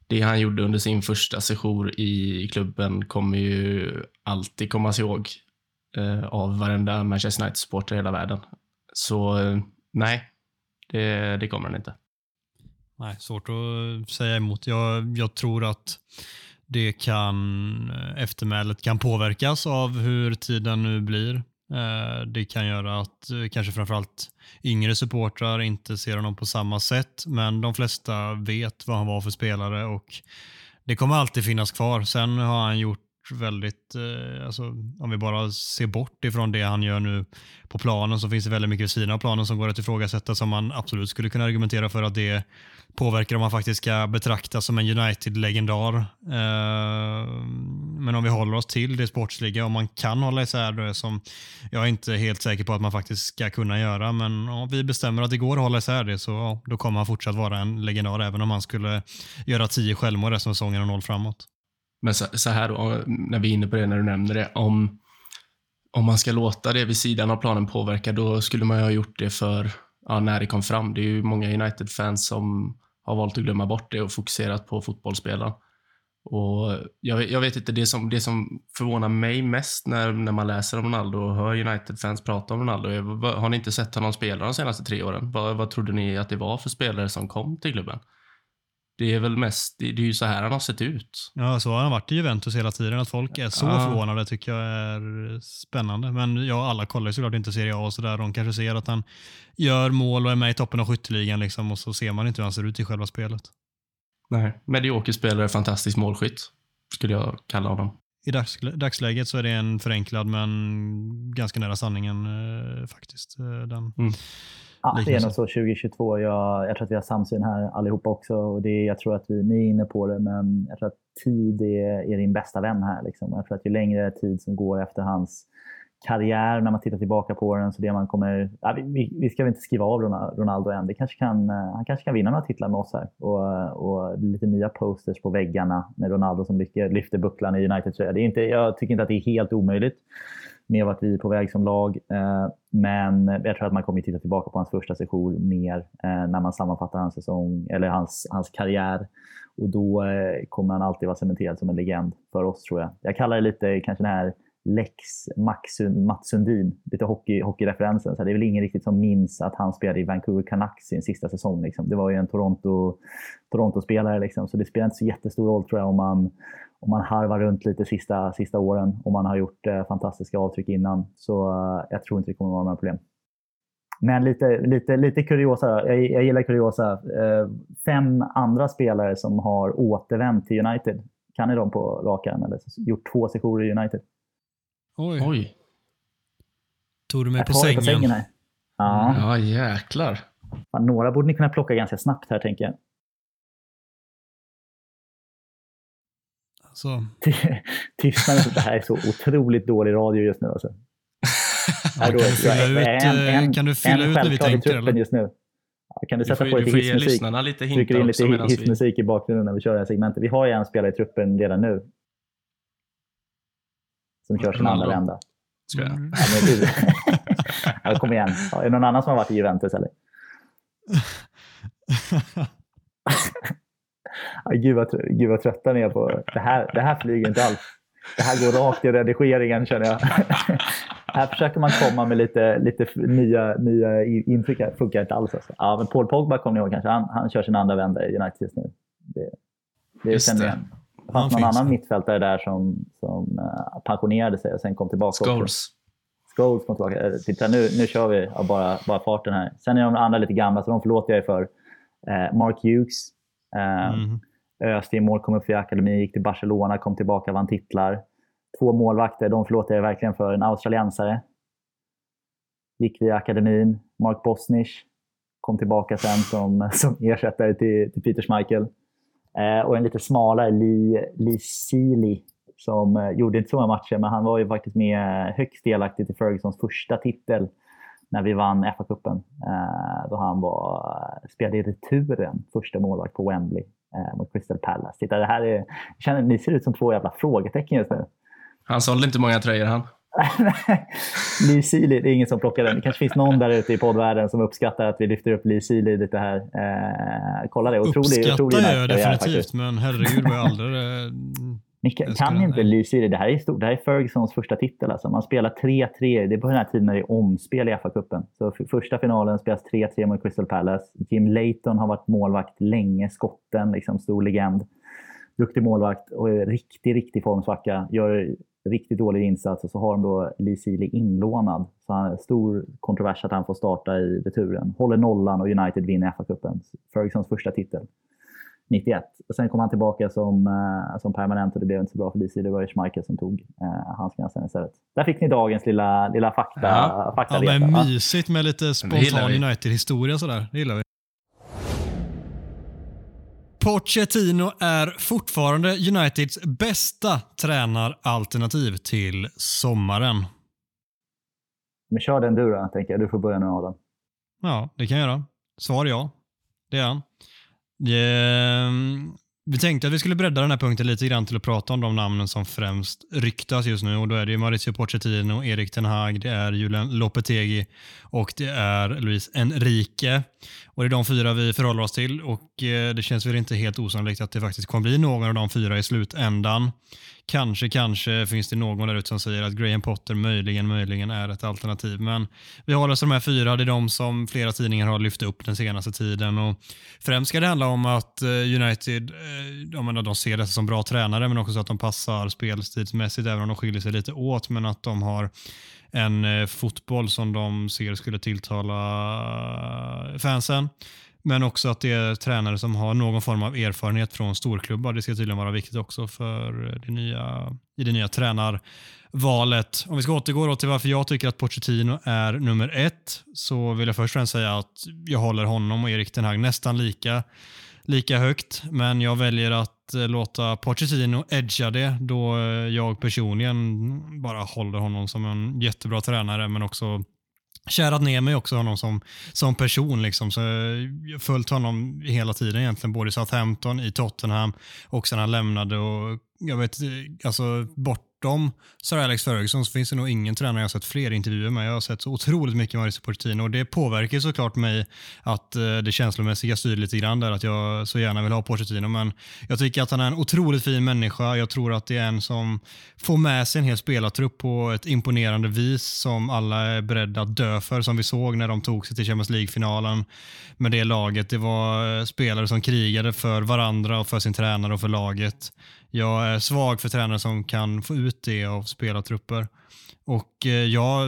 det han gjorde under sin första sejour i klubben kommer ju alltid kommas ihåg eh, av varenda Manchester United-supporter i hela världen. Så eh, nej, det, det kommer den inte. Nej, svårt att säga emot. Jag, jag tror att det kan, eftermälet kan påverkas av hur tiden nu blir. Eh, det kan göra att eh, kanske framförallt yngre supportrar inte ser honom på samma sätt, men de flesta vet vad han var för spelare och det kommer alltid finnas kvar. Sen har han gjort väldigt, eh, alltså, om vi bara ser bort ifrån det han gör nu på planen så finns det väldigt mycket vid sidan av planen som går att ifrågasätta som man absolut skulle kunna argumentera för att det påverkar om man faktiskt ska betraktas som en United-legendar. Eh, men om vi håller oss till det sportsliga, om man kan hålla isär det som jag är inte helt säker på att man faktiskt ska kunna göra, men om vi bestämmer att det går att hålla isär det så ja, då kommer han fortsatt vara en legendar även om han skulle göra tio självmål resten av säsongen och noll framåt. Men så, så, här då, när vi är inne på det, när du nämner det, om, om man ska låta det vid sidan av planen påverka, då skulle man ju ha gjort det för ja, när det kom fram. Det är ju många United-fans som har valt att glömma bort det och fokuserat på fotbollsspelaren. Och jag, jag, vet inte, det som, det som förvånar mig mest när, när man läser om Ronaldo och hör United-fans prata om Ronaldo är, har ni inte sett honom spela de senaste tre åren? Vad, vad trodde ni att det var för spelare som kom till klubben? Det är väl mest, det, är ju så här han har sett ut. Ja, så har han varit i Juventus hela tiden. Att folk är så ja. förvånade tycker jag är spännande. Men ja, alla kollar ju såklart inte Serie A och sådär. De kanske ser att han gör mål och är med i toppen av skytteligan liksom, och så ser man inte hur han ser ut i själva spelet. Nej, medioker spelare, fantastisk målskytt skulle jag kalla honom. I dags, dagsläget så är det en förenklad men ganska nära sanningen eh, faktiskt. Eh, den. Mm. Ja, det är nog så 2022. Jag, jag tror att vi har samsyn här allihopa också. Och det, jag tror att vi, ni är inne på det, men jag tror att tid är, är din bästa vän här. Liksom. Jag tror att ju längre tid som går efter hans karriär, när man tittar tillbaka på den, så det man kommer... Ja, vi, vi ska väl inte skriva av Ronaldo än. Det kanske kan, han kanske kan vinna några titlar med oss här. Och, och lite nya posters på väggarna med Ronaldo som lyfter, lyfter bucklan i United-tröja. Jag tycker inte att det är helt omöjligt med vart vi är på väg som lag. Eh, men jag tror att man kommer titta tillbaka på hans första session mer eh, när man sammanfattar hans säsong eller hans, hans karriär. Och då eh, kommer han alltid vara cementerad som en legend för oss tror jag. Jag kallar det lite kanske den här Lex Max, Mats Sundin, lite hockey, hockeyreferensen. Så det är väl ingen riktigt som minns att han spelade i Vancouver Canucks sin sista säsong. Liksom. Det var ju en Toronto, Toronto-spelare, liksom. så det spelar inte så jättestor roll tror jag om man, om man harvar runt lite sista, sista åren och man har gjort eh, fantastiska avtryck innan. Så eh, jag tror inte det kommer vara några problem. Men lite, lite, lite kuriosa. Jag, jag gillar kuriosa. Eh, fem andra spelare som har återvänt till United. Kan ni dem på rak arm? Eller gjort två sessioner i United? Oj. Oj. Tog du mig på sängen? på sängen? här. Ja. ja, jäklar. Fan, några borde ni kunna plocka ganska snabbt här, tänker jag. Så. Tystnaden, det här är så otroligt dålig radio just nu. Alltså. Ja, kan, du fylla ut, en, en, kan du fylla ut när vi tänker? Eller? Just nu. kan du sätta du får, på lite hissmusik? lite Trycker in lite hissmusik vi... i bakgrunden när vi kör det här segmentet. Vi har ju en spelare i truppen redan nu. Som kör sin andra vända. Ska jag? Mm. Ja, kom igen. Ja, är det någon annan som har varit i Juventus eller? Gud, vad, gud vad trötta ni är på det här. Det här flyger inte alls. Det här går rakt i redigeringen känner jag. här försöker man komma med lite, lite nya, nya intryck. Det funkar inte alls. Alltså. Ja, men Paul Pogba kommer ni ihåg kanske. Han, han kör sin andra vända i United just nu. Det, det just känner jag. Det fanns någon annan mittfältare där som, som uh, pensionerade sig och sen kom tillbaka. Scholes. Scholes kom tillbaka. Eh, titta, nu, nu kör vi av bara, bara farten här. Sen är de andra lite gamla, så de förlåter jag er för. Uh, Mark Hughes. Uh, mm. Öste i mål, kom upp för akademi, gick till Barcelona, kom tillbaka, vann titlar. Två målvakter, de förlåter jag verkligen för. En australiensare. Gick via akademin. Mark Bosnich kom tillbaka sen som, som ersättare till, till Peter Schmeichel. Eh, och en lite smalare Lee, Lee Sealy som eh, gjorde inte så många matcher, men han var ju faktiskt med högst delaktig i Fergusons första titel när vi vann FA-cupen. Eh, då han var, spelade i returen, första målvakt på Wembley eh, mot Crystal Palace. Titta, det här är, känner, ni ser ut som två jävla frågetecken just nu. Han sålde inte många tröjor han. Lee Sealy, det är ingen som plockar den. Det kanske finns någon där ute i poddvärlden som uppskattar att vi lyfter upp Lee Sealy lite här. Eh, kolla det. Otrolig, Uppskattar otrolig jag definitivt, men herregud vad jag aldrig... Ni kan, kan inte Lee Sealy. Det här är stort. Det här är Fergusons första titel. Alltså. Man spelar 3-3. Det är på den här tiden när det är omspel i FA-cupen. Så första finalen spelas 3-3 mot Crystal Palace. Jim Layton har varit målvakt länge. Skotten, liksom, stor legend. Duktig målvakt och riktig, riktig formsvacka. Gör riktigt dålig insats och så har de då Lee Sealy inlånad. Så han stor kontrovers att han får starta i returen. Håller nollan och United vinner FA-cupen. Fergusons första titel. 91. Och sen kom han tillbaka som, eh, som permanent och det blev inte så bra för DC. Det var ju Schmeichel som tog eh, handskarna sen istället. Där fick ni dagens lilla, lilla fakta. Ja. fakta Ja, men mysigt med lite spontan. United-historia sådär. Det gillar vi. Pochettino är fortfarande Uniteds bästa tränaralternativ till sommaren. Men kör den du då, tänker jag. Du får börja nu Adam. Ja, det kan jag göra. Svar ja. Det är han. Yeah. Vi tänkte att vi skulle bredda den här punkten lite grann till att prata om de namnen som främst ryktas just nu. Och Då är det ju Mauricio Pochettino, Erik Ten Hag, det är Julian Lopetegi och det är Luis Enrique. Och Det är de fyra vi förhåller oss till och eh, det känns väl inte helt osannolikt att det faktiskt kommer bli någon av de fyra i slutändan. Kanske, kanske finns det någon där ute som säger att Graham Potter möjligen, möjligen är ett alternativ. Men vi håller oss till de här fyra. Det är de som flera tidningar har lyft upp den senaste tiden. Och främst ska det handla om att eh, United, eh, jag menar, de ser detta som bra tränare, men också så att de passar spelstilsmässigt, även om de skiljer sig lite åt. Men att de har en eh, fotboll som de ser skulle tilltala eh, fansen. Men också att det är tränare som har någon form av erfarenhet från storklubbar. Det ska tydligen vara viktigt också för eh, det nya, i det nya tränarvalet. Om vi ska återgå då till varför jag tycker att Pochettino är nummer ett så vill jag först och främst säga att jag håller honom och Erik Ten Hag nästan lika, lika högt. Men jag väljer att eh, låta Pochettino edga det då eh, jag personligen bara håller honom som en jättebra tränare men också kärat ner mig också honom som, som person. Liksom. Så eh, jag har följt honom hela tiden egentligen, både i Southampton, i Tottenham och sen han lämnade. Och jag vet, alltså bortom Sir Alex Ferguson så finns det nog ingen tränare jag har sett fler intervjuer med. Jag har sett så otroligt mycket Mauricio Pochettino och det påverkar såklart mig att eh, det känslomässiga styr lite grann där, att jag så gärna vill ha Pochettino. Men jag tycker att han är en otroligt fin människa. Jag tror att det är en som får med sig en hel spelartrupp på ett imponerande vis som alla är beredda att dö för, som vi såg när de tog sig till Champions League-finalen med det laget. Det var eh, spelare som krigade för varandra och för sin tränare och för laget. Jag är svag för tränare som kan få ut det av spelartrupper. Och eh, ja,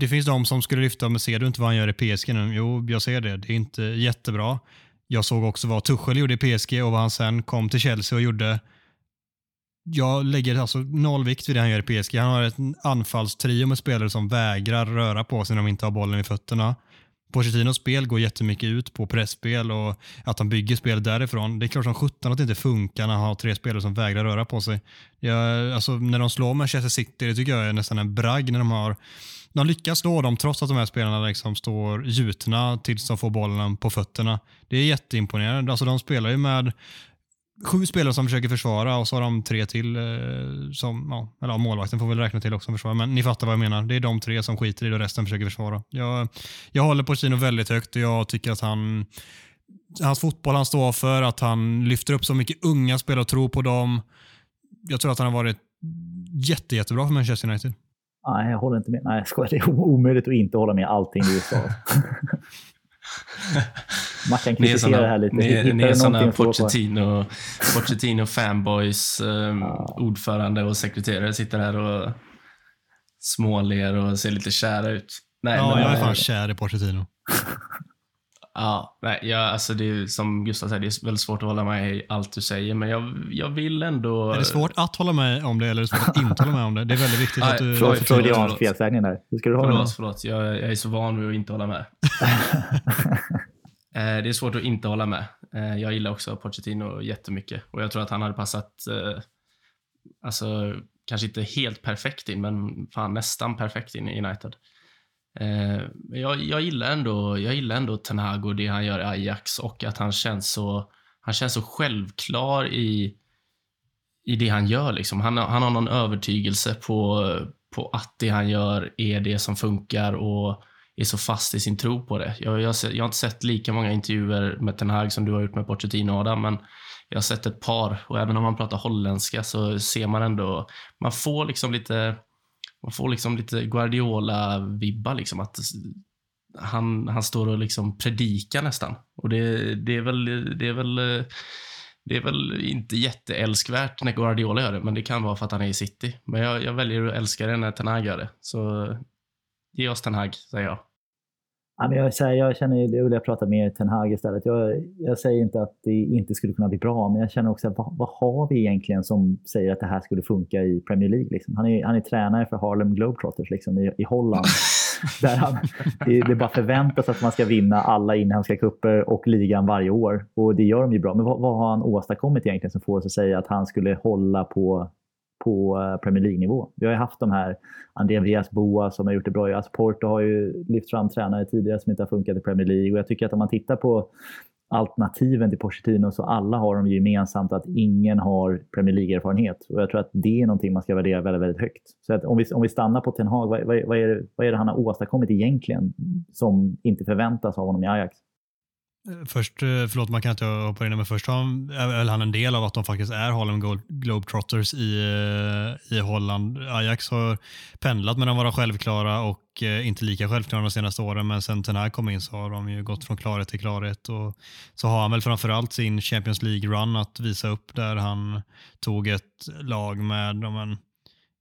det finns de som skulle lyfta, men ser du inte vad han gör i PSG nu? Jo, jag ser det. Det är inte jättebra. Jag såg också vad Tuchel gjorde i PSG och vad han sen kom till Chelsea och gjorde. Jag lägger alltså noll vikt vid det han gör i PSG. Han har ett anfallstrio med spelare som vägrar röra på sig när de inte har bollen i fötterna. Pochettinos spel går jättemycket ut på pressspel och att han bygger spel därifrån. Det är klart som sjutton att det inte funkar när han har tre spelare som vägrar röra på sig. Jag, alltså, när de slår Manchester City, det tycker jag är nästan en bragg när de har de lyckas slå dem trots att de här spelarna liksom står gjutna tills de får bollen på fötterna. Det är jätteimponerande. Alltså de spelar ju med sju spelare som försöker försvara och så har de tre till eh, som, ja, eller ja, målvakten får väl räkna till också som försvarar. Men ni fattar vad jag menar. Det är de tre som skiter i det och resten försöker försvara. Jag, jag håller på Kino väldigt högt och jag tycker att han hans fotboll han står för, att han lyfter upp så mycket unga spelare och tror på dem. Jag tror att han har varit jätte, jättebra för Manchester United. Nej, jag håller inte med. Nej, jag skojar. Det är omöjligt att inte hålla med allting du sa. Man kan Ni är kritisera det här såna, lite. ni, Hittar ni är såna? Pochettino, Pochettino fanboys, eh, ordförande och sekreterare sitter här och småler och ser lite kära ut. Nej, Ja, men, jag är eh, fan kär i Pochettino. Ja, nej, jag, alltså det är som Gustav säger, det är väldigt svårt att hålla med i allt du säger, men jag, jag vill ändå... Är det svårt att hålla med om det eller är det svårt att inte hålla med om det? Det är väldigt viktigt Nej, att du... förlåt, Freudiansk förlåt. felsägning där. Ska du ha det? Förlåt, förlåt. Jag, jag är så van vid att inte hålla med. Eh, det är svårt att inte hålla med. Eh, jag gillar också Pochettino jättemycket och jag tror att han hade passat, eh, alltså kanske inte helt perfekt in, men fan nästan perfekt in i United. Eh, jag, jag, gillar ändå, jag gillar ändå Ten Hag och det han gör i Ajax och att han känns så, han känns så självklar i, i det han gör. Liksom. Han, har- han har någon övertygelse på, på att det han gör är det som funkar och är så fast i sin tro på det. Jag, jag, har jag har inte sett lika många intervjuer med Ten Hag som du har gjort med Pochettino Adam, men jag har sett ett par och även om man pratar holländska så ser man ändå, man får liksom lite, man får liksom lite Guardiola-vibbar liksom att han, han står och liksom predikar nästan. Och det, det är väl, det är väl det är väl inte jätteälskvärt när Guardiola gör det, men det kan vara för att han är i City. Men jag, jag väljer att älska det när Ten Hag gör det. Så ge oss Ten Hag, säger jag. Ja, men jag, här, jag känner, det vill jag prata med Ten Hag istället. Jag, jag säger inte att det inte skulle kunna bli bra, men jag känner också vad, vad har vi egentligen som säger att det här skulle funka i Premier League? Liksom? Han, är, han är tränare för Harlem Globetrotters liksom, i, i Holland. där han, det, det bara förväntas att man ska vinna alla inhemska kupper och ligan varje år. Och det gör de ju bra. Men vad, vad har han åstadkommit egentligen som får oss att säga att han skulle hålla på på eh, Premier League-nivå. Vi har ju haft de här André Villas Boa som har gjort det bra. Alltså Porto har ju lyft fram tränare tidigare som inte har funkat i Premier League. Och jag tycker att om man tittar på alternativen till Pochettino så alla har de gemensamt att ingen har Premier League-erfarenhet. Och jag tror att det är någonting man ska värdera väldigt, väldigt högt. Så att om, vi, om vi stannar på Ten Hag, vad, vad, vad, är det, vad är det han har åstadkommit egentligen som inte förväntas av honom i Ajax? Först, eh, förlåt man kan inte hoppa in men först är väl han en del av att de faktiskt är Harlem Globetrotters i, eh, i Holland. Ajax har pendlat mellan att vara självklara och eh, inte lika självklara de senaste åren men sen den här kom in så har de ju gått från klarhet till klarhet och så har han väl framförallt sin Champions League-run att visa upp där han tog ett lag med de en,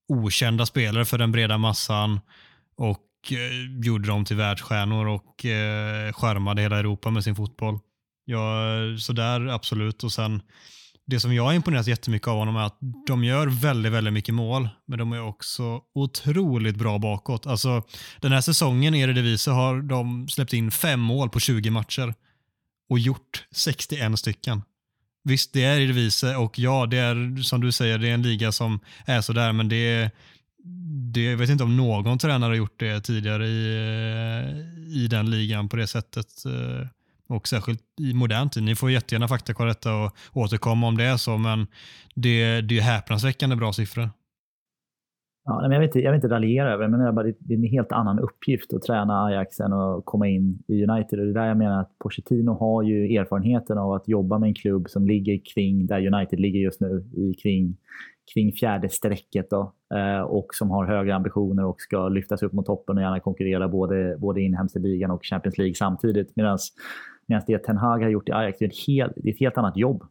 okända spelare för den breda massan och Eh, gjorde dem till världsstjärnor och eh, skärmade hela Europa med sin fotboll. Ja, så där absolut. Och sen det som jag har imponerat jättemycket av honom är att de gör väldigt, väldigt mycket mål, men de är också otroligt bra bakåt. Alltså, den här säsongen i Eredivisie har de släppt in fem mål på 20 matcher och gjort 61 stycken. Visst, det är Eredivisie och ja, det är som du säger, det är en liga som är sådär, men det är det, jag vet inte om någon tränare har gjort det tidigare i, eh, i den ligan på det sättet. Eh, och särskilt i modern tid. Ni får jättegärna faktakolla detta och återkomma om det är så, men det, det är häpnadsväckande bra siffror. Ja, men jag, vill inte, jag vill inte raljera över det, men bara, det är en helt annan uppgift att träna Ajax än att komma in i United. Och det är där jag menar att Pochettino har ju erfarenheten av att jobba med en klubb som ligger kring där United ligger just nu, i kring kring fjärde strecket då, eh, och som har högre ambitioner och ska lyftas upp mot toppen och gärna konkurrera både, både inhemska ligan och Champions League samtidigt. Medan det Ten Hag har gjort i Ajax är ett, helt, det är ett helt annat jobb,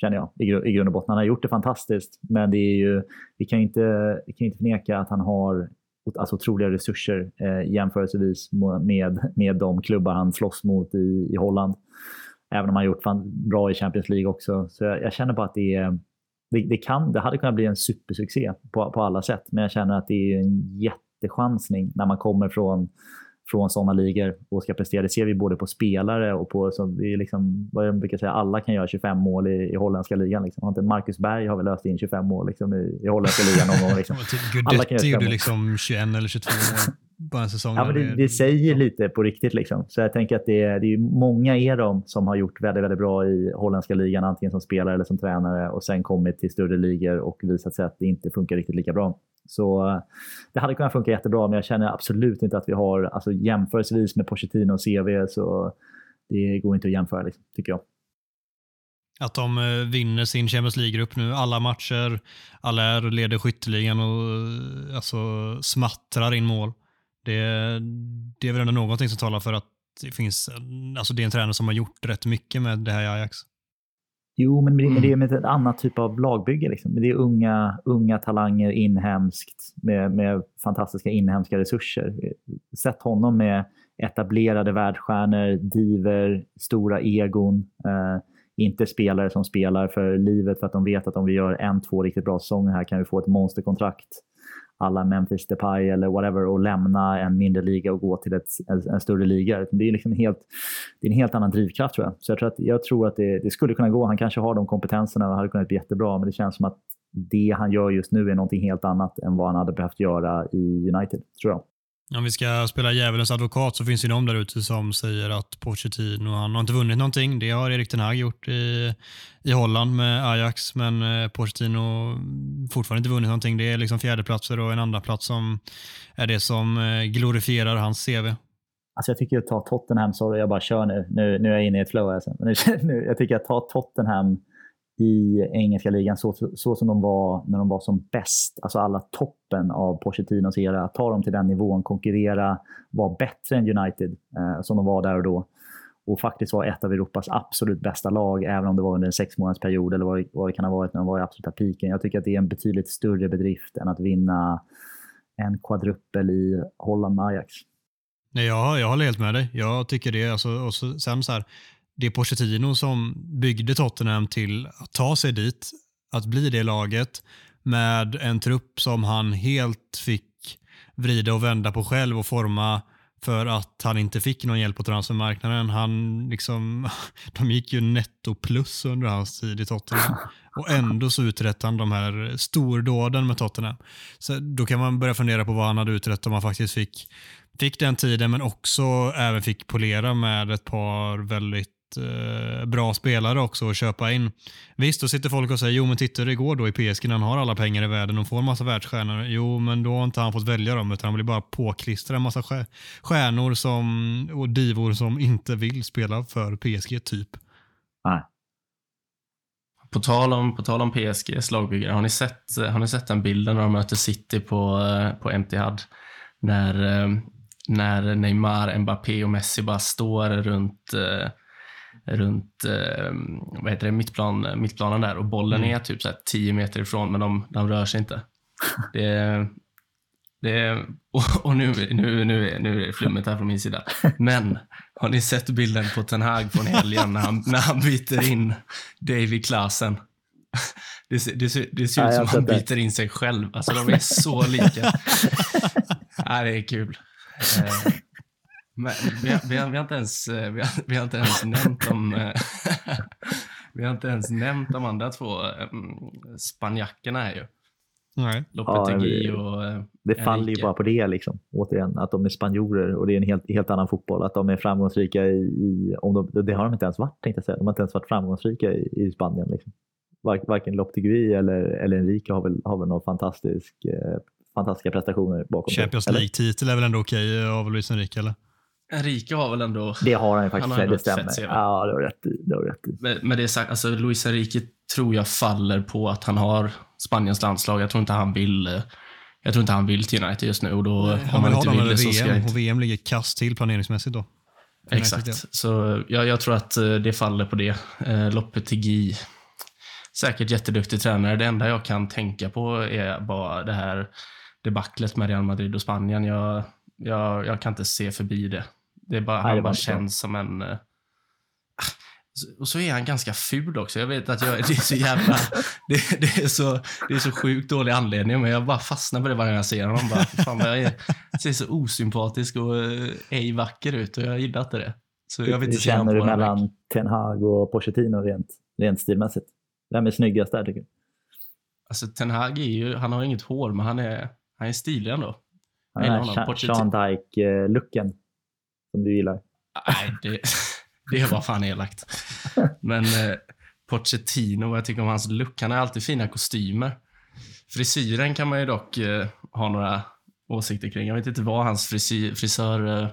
känner jag, i, i grund och botten. Han har gjort det fantastiskt, men det är ju, vi kan inte, vi kan inte förneka att han har alltså otroliga resurser eh, jämförelsevis med, med de klubbar han slåss mot i, i Holland. Även om han gjort fan bra i Champions League också. Så jag, jag känner bara att det är det, det, kan, det hade kunnat bli en supersuccé på, på alla sätt, men jag känner att det är en jättechansning när man kommer från, från sådana ligor och ska prestera. Det ser vi både på spelare och på, så vi liksom, vad jag brukar säga, alla kan göra 25 mål i, i holländska ligan. Liksom. Marcus Berg har väl löst in 25 mål liksom, i, i holländska ligan någon gång. Liksom. Gudetti gjorde liksom 21 eller 22 mål på en säsong. Ja, men det, det säger lite på riktigt. Liksom. Så jag tänker att det är, det är många är de som har gjort väldigt, väldigt bra i holländska ligan, antingen som spelare eller som tränare och sen kommit till större ligor och visat sig att det inte funkar riktigt lika bra. Så det hade kunnat funka jättebra, men jag känner absolut inte att vi har, alltså jämförelsevis med Pochettino och CV, så det går inte att jämföra, liksom, tycker jag. Att de eh, vinner sin Champions League-grupp nu, alla matcher, alla är leder skytteligan och eh, alltså, smattrar in mål. Det, det är väl ändå någonting som talar för att det finns, alltså det är en tränare som har gjort rätt mycket med det här i Ajax. Jo, men det, det är med ett annat typ av lagbygge. Liksom. Det är unga, unga talanger inhemskt med, med fantastiska inhemska resurser. Sett honom med etablerade världsstjärnor, diver, stora egon. Eh, inte spelare som spelar för livet för att de vet att om vi gör en, två riktigt bra säsonger här kan vi få ett monsterkontrakt alla Memphis Depay eller whatever och lämna en mindre liga och gå till ett, en, en större liga. Det är, liksom helt, det är en helt annan drivkraft tror jag. Så jag tror att, jag tror att det, det, skulle kunna gå. Han kanske har de kompetenserna och hade kunnat bli jättebra, men det känns som att det han gör just nu är någonting helt annat än vad han hade behövt göra i United, tror jag. Om vi ska spela djävulens advokat så finns det de där ute som säger att Pochettino, han har inte vunnit någonting. Det har Erik Ten Hag gjort i, i Holland med Ajax, men eh, Pochettino fortfarande inte vunnit någonting. Det är liksom fjärdeplatser och en andra plats som är det som eh, glorifierar hans CV. Alltså jag tycker att ta Tottenham, sorry jag bara kör nu, nu, nu är jag inne i ett flow. Alltså. Nu, jag tycker att ta Tottenham i engelska ligan så, så som de var när de var som bäst. Alltså alla toppen av Pochettinos era. Ta dem till den nivån, konkurrera, vara bättre än United eh, som de var där och då. Och faktiskt vara ett av Europas absolut bästa lag, även om det var under en sex månaders period eller vad, vad det kan ha varit när de var i absoluta piken. Jag tycker att det är en betydligt större bedrift än att vinna en quadrupel i Holland med Ajax. Nej, jag, jag håller helt med dig. Jag tycker det. Alltså, och så, sen så här, det är Pochettino som byggde Tottenham till att ta sig dit, att bli det laget med en trupp som han helt fick vrida och vända på själv och forma för att han inte fick någon hjälp på transfermarknaden. Han liksom, de gick ju netto plus under hans tid i Tottenham. Och ändå så uträttade han de här stordåden med Tottenham. Så då kan man börja fundera på vad han hade uträttat om han faktiskt fick, fick den tiden men också även fick polera med ett par väldigt eh, bra spelare också att köpa in. Visst, då sitter folk och säger jo men titta hur det går då i PSG när han har alla pengar i världen och får en massa världsstjärnor. Jo, men då har inte han fått välja dem utan han blir bara påklistrad en massa stjärnor som, och divor som inte vill spela för PSG typ. Nej. På tal om, på tal om PSGs lagbyggare, har ni sett, har ni sett den bilden när de möter City på, eh, på Etihad? När, eh, när Neymar, Mbappé och Messi bara står runt eh, runt eh, vad heter det, mittplan, mittplanen där och bollen mm. är typ så 10 meter ifrån men de, de rör sig inte. Det det och, och nu, nu, nu, nu är det flummet här från min sida. Men har ni sett bilden på Ten Hag från helgen när han, när han byter in David Klasen? Det, ser, det, ser, det ser ut som han byter in sig själv. Alltså de är så lika. ja, det är kul. Eh, men vi, har, vi, har, vi, har inte ens, eh, vi, har, vi har inte ens nämnt om eh, vi har inte ens nämnt de andra två um, spanjackerna här ju. Nej. Lopetegui ja, och uh, Det faller ju bara på det liksom. Återigen, att de är spanjorer och det är en helt, helt annan fotboll. Att de är framgångsrika i, i om de, det har de inte ens varit tänkte jag säga. De har inte ens varit framgångsrika i, i Spanien. Liksom. varken Lopetegui eller, eller Enrique har väl, har väl någon fantastisk, eh, fantastiska prestationer bakom Champions League-titel är väl ändå okej okay av Luis Enrique eller? Enrique har väl ändå... Det har han ju faktiskt, han det stämmer. Ja, det har rätt i. Det har rätt i. Med, med det sagt, alltså Luis Enrique tror jag faller på att han har Spaniens landslag. Jag tror inte han vill jag tror inte han vill till United just nu. Och då, Nej, han vill ha dem över VM inte... och VM ligger kast till planeringsmässigt då. Exakt. Så jag, jag, tror att eh, det faller på det. Eh, Lopetegui, säkert jätteduktig tränare. Det enda jag kan tänka på är bara det här debaclet med Real Madrid och Spanien. Jag, jag, jag kan inte se förbi det. Det är bara, Nej, han bara känns som en... Uh, och så är han ganska ful också. Jag vet att jag, det är så jävla... Det, det, är så, det är så sjukt dålig anledning, men jag bara fastnar på det varje gång jag ser honom. Bara, fan, jag är, ser så osympatisk och uh, ej vacker ut och jag gillar inte det. Så jag vill inte Hur känner du mellan Ten Hag och Pochettino rent, rent stilmässigt? Vem är snyggast där tycker du? Alltså Ten Hag är ju, han har inget hår, men han är, han är stilig ändå. Han är Sean Dyke-looken som du gillar. Nej, det, det var fan elakt. Men eh, Pochettino, vad jag tycker om hans look. Han har alltid fina kostymer. Frisyren kan man ju dock eh, ha några åsikter kring. Jag vet inte vad hans frisy, frisör eh,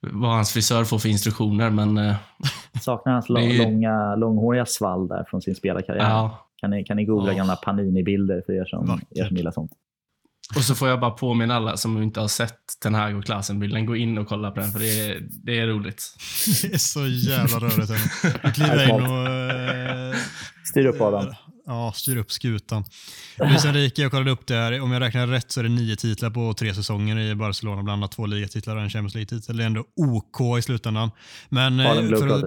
vad hans frisör får för instruktioner, men... Eh, Saknar hans lång, långa, långhåriga svall där från sin spelarkarriär. Ja. Kan, ni, kan ni googla oh. gamla Panini-bilder för er som, er som gillar sånt? Och så får jag bara påminna alla som inte har sett den här och klassen-bilden, gå in och kolla på den, för det är, det är roligt. Det är så jävla rörigt. Du kliver in och... Eh, styr upp Adam. Ja, styr upp skutan. Luis Enrique, jag kollade upp det här. Om jag räknar rätt så är det nio titlar på tre säsonger i Barcelona, bland annat två ligatitlar och en Champions League-titel. Det är ändå OK i slutändan. Men eh, för att,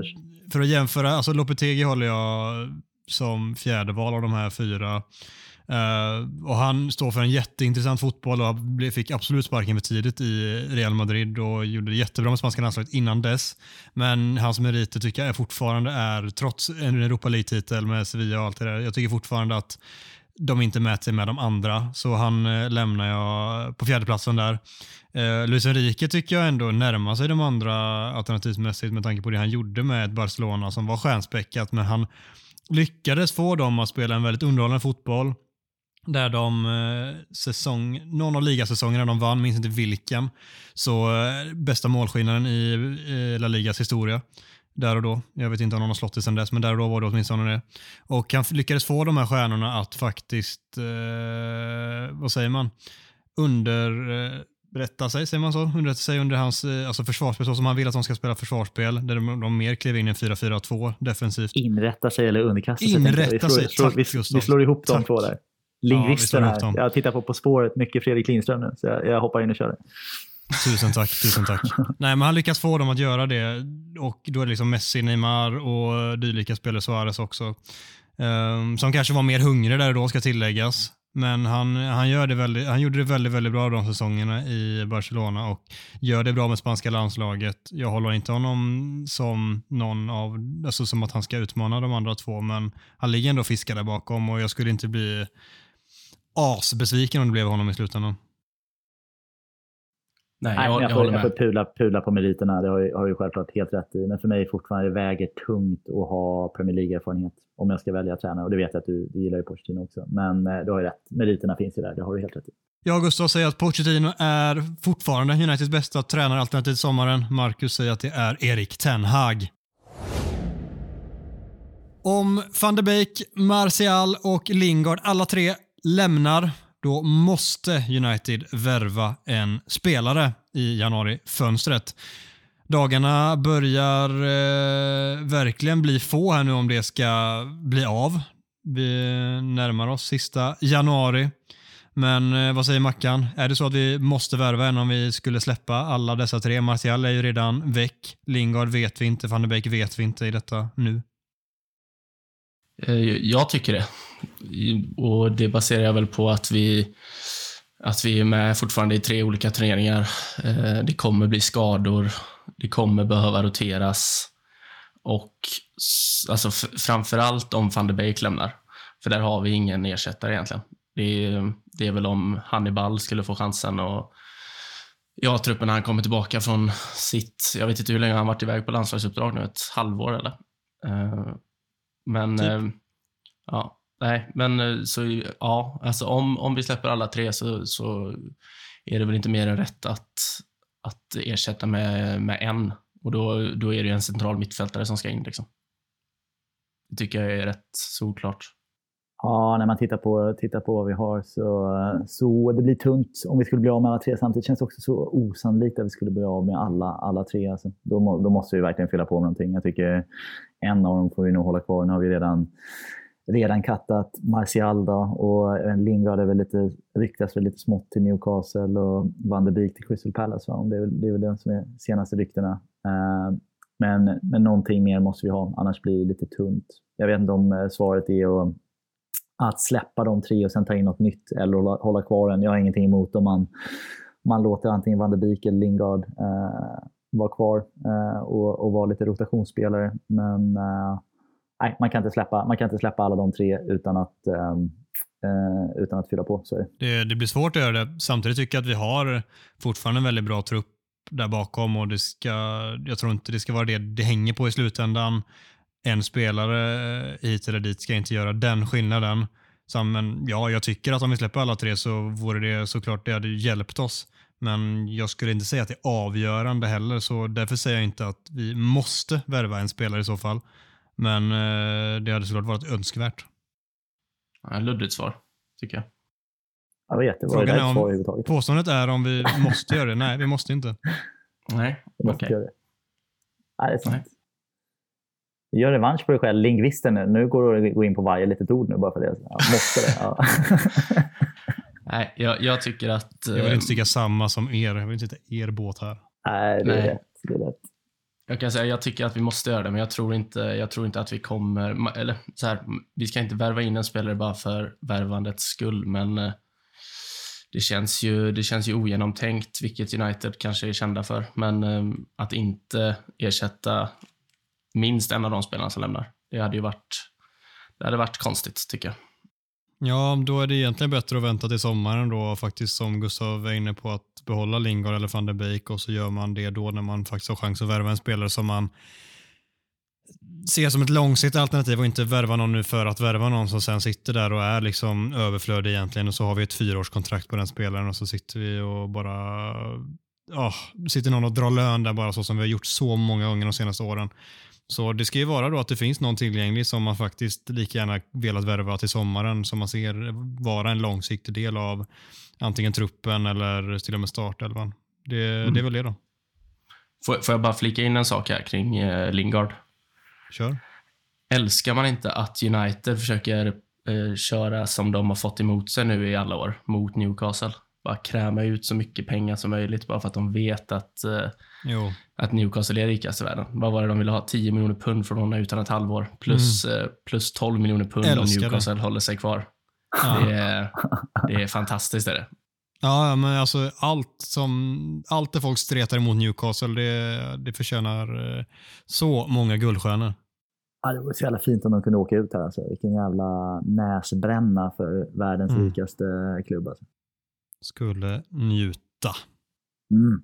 för att jämföra, alltså Lopetegi håller jag som fjärde val av de här fyra. Uh, och Han står för en jätteintressant fotboll och fick absolut sparken för tidigt i Real Madrid och gjorde det jättebra med spanska landslaget innan dess. Men hans meriter tycker jag är fortfarande är, trots en Europa League-titel med Sevilla och allt det där, jag tycker fortfarande att de inte mäter sig med de andra. Så han uh, lämnar jag på fjärdeplatsen där. Uh, Luis Enrique tycker jag ändå närmar sig de andra alternativmässigt med tanke på det han gjorde med ett Barcelona som var stjärnspäckat, men han lyckades få dem att spela en väldigt underhållande fotboll där de eh, säsong, någon av ligasäsongerna de vann, minns inte vilken, så eh, bästa målskillnaden i La Ligas historia. Där och då. Jag vet inte om någon har slått det sedan dess, men där och då var det åtminstone det. Och han lyckades få de här stjärnorna att faktiskt, eh, vad säger man, underrätta sig, säger man så? Underrätta sig under hans eh, alltså försvarsspel, så som han vill att de ska spela försvarsspel, där de, de mer klev in en 4-4-2 defensivt. Inrätta sig eller underkasta sig. Inrätta sig, vi slår, tack, vi, vi slår ihop de två där lingvisten ja, här. Jag tittar på På spåret, mycket Fredrik Lindström nu, så jag, jag hoppar in och kör det. Tusen tack, tusen tack. Nej, men han lyckas få dem att göra det och då är det liksom Messi, Neymar och dylika spelare, Suarez också. Um, som kanske var mer hungriga där då, ska tilläggas. Men han, han, gör det väldigt, han gjorde det väldigt, väldigt bra de säsongerna i Barcelona och gör det bra med spanska landslaget. Jag håller inte honom som någon av, alltså som att han ska utmana de andra två, men han ligger ändå och fiskar där bakom och jag skulle inte bli asbesviken om det blev honom i slutändan. Nej, jag, jag, jag, får, jag får pula, pula på meriterna, det har, ju, har ju självklart helt rätt i. Men för mig fortfarande väger tungt att ha Premier League-erfarenhet om jag ska välja tränare. Och det vet jag att du, du gillar ju Pochettino också. Men eh, du har ju rätt, meriterna finns ju där, det har du helt rätt i. Jag och Gustav säger att Pochettino är fortfarande Uniteds bästa tränare alternativt sommaren. Marcus säger att det är Erik Ten Hag. Om van de Beek, Martial och Lingard alla tre lämnar då måste United värva en spelare i januarifönstret. Dagarna börjar eh, verkligen bli få här nu om det ska bli av. Vi närmar oss sista januari. Men eh, vad säger Mackan? Är det så att vi måste värva en om vi skulle släppa alla dessa tre? Martial är ju redan väck. Lingard vet vi inte. Van de Beek vet vi inte i detta nu. Eh, jag tycker det. Och det baserar jag väl på att vi, att vi är med fortfarande i tre olika turneringar. Eh, det kommer bli skador. Det kommer behöva roteras. Och alltså framförallt om van de Beek lämnar. För där har vi ingen ersättare egentligen. Det är, det är väl om Hannibal skulle få chansen och ja, truppen när han kommer tillbaka från sitt, jag vet inte hur länge han varit iväg på landslagsuppdrag nu, ett halvår eller? Eh, men, typ. eh, ja, nej, men eh, så ja, alltså om, om vi släpper alla tre så, så är det väl inte mer än rätt att, att ersätta med, med en. Och då, då är det en central mittfältare som ska in. Liksom. Det tycker jag är rätt solklart. Ja, när man tittar på, tittar på vad vi har så, så det blir tunt om vi skulle bli av med alla tre samtidigt. Det känns också så osannolikt att vi skulle bli av med alla, alla tre. Alltså, då, då måste vi verkligen fylla på med någonting. Jag tycker en av dem får vi nog hålla kvar. Nu har vi redan, redan kattat Martial då, och eh, Lingard är väl lite, ryktas väl lite smått till Newcastle och Van de Beek till Crystal Palace. Va? Det, är väl, det är väl de som är senaste ryktena. Eh, men, men någonting mer måste vi ha, annars blir det lite tunt. Jag vet inte om eh, svaret är att att släppa de tre och sen ta in något nytt eller hålla, hålla kvar en. Jag har ingenting emot om man, man låter antingen Van de Beek eller Lingard eh, vara kvar eh, och, och vara lite rotationsspelare. Men eh, nej, man, kan inte släppa, man kan inte släppa alla de tre utan att, ehm, eh, utan att fylla på. Så det, det blir svårt att göra det. Samtidigt tycker jag att vi har fortfarande en väldigt bra trupp där bakom och det ska, jag tror inte det ska vara det det hänger på i slutändan en spelare eh, hit eller dit ska inte göra den skillnaden. Så, men ja, jag tycker att om vi släpper alla tre så vore det såklart, det hade hjälpt oss. Men jag skulle inte säga att det är avgörande heller, så därför säger jag inte att vi måste värva en spelare i så fall. Men eh, det hade såklart varit önskvärt. Ja, luddigt svar, tycker jag. Ja, det var. Frågan är om, påståendet är om vi måste göra det. Nej, vi måste inte. Nej, okej. Okay. Nej, det är sant. Gör revansch på dig själv, lingvisten. Nu går du att gå in på varje litet ord nu bara för det. Ja, måste det. Ja. Nej, jag, jag, tycker att... Jag vill inte tycka samma som er. Jag vill inte sitta er båt här. Nej, det är, Nej. Rätt, det är rätt. Jag kan säga jag tycker att vi måste göra det, men jag tror inte, jag tror inte att vi kommer... Eller så här, vi ska inte värva in en spelare bara för värvandets skull, men eh, det känns ju, det känns ju ogenomtänkt, vilket United kanske är kända för. Men eh, att inte ersätta minst en av de spelarna som lämnar. Det hade ju varit, det hade varit konstigt, tycker jag. Ja, då är det egentligen bättre att vänta till sommaren då, faktiskt som Gustav var inne på, att behålla Lingard eller van der Beek och så gör man det då när man faktiskt har chans att värva en spelare som man ser som ett långsiktigt alternativ och inte värva någon nu för att värva någon som sen sitter där och är liksom överflödig egentligen och så har vi ett fyraårskontrakt på den spelaren och så sitter vi och bara ja, sitter någon och drar lön där bara så som vi har gjort så många gånger de senaste åren. Så det ska ju vara då att det finns någon tillgänglig som man faktiskt lika gärna velat värva till sommaren som man ser vara en långsiktig del av antingen truppen eller till och med startelvan. Det, mm. det är väl det då. Får, får jag bara flika in en sak här kring eh, Lingard? Kör. Älskar man inte att United försöker eh, köra som de har fått emot sig nu i alla år mot Newcastle? bara kräma ut så mycket pengar som möjligt bara för att de vet att, eh, Jo. att Newcastle är rikast i världen. Vad var det de ville ha? 10 miljoner pund från honom utan ett halvår. Plus, eh, plus 12 miljoner pund om Älskar det. Newcastle håller sig kvar. Ja. Det, är, det är fantastiskt. Är det. Ja, men alltså allt som allt där folk stretar emot Newcastle, det, det förtjänar eh, så många guldstjärnor. Ja, det vore så jävla fint om de kunde åka ut här. Alltså. Vilken jävla näsbränna för världens Mm. rikaste klubb. Alltså. Skulle njuta. Mm.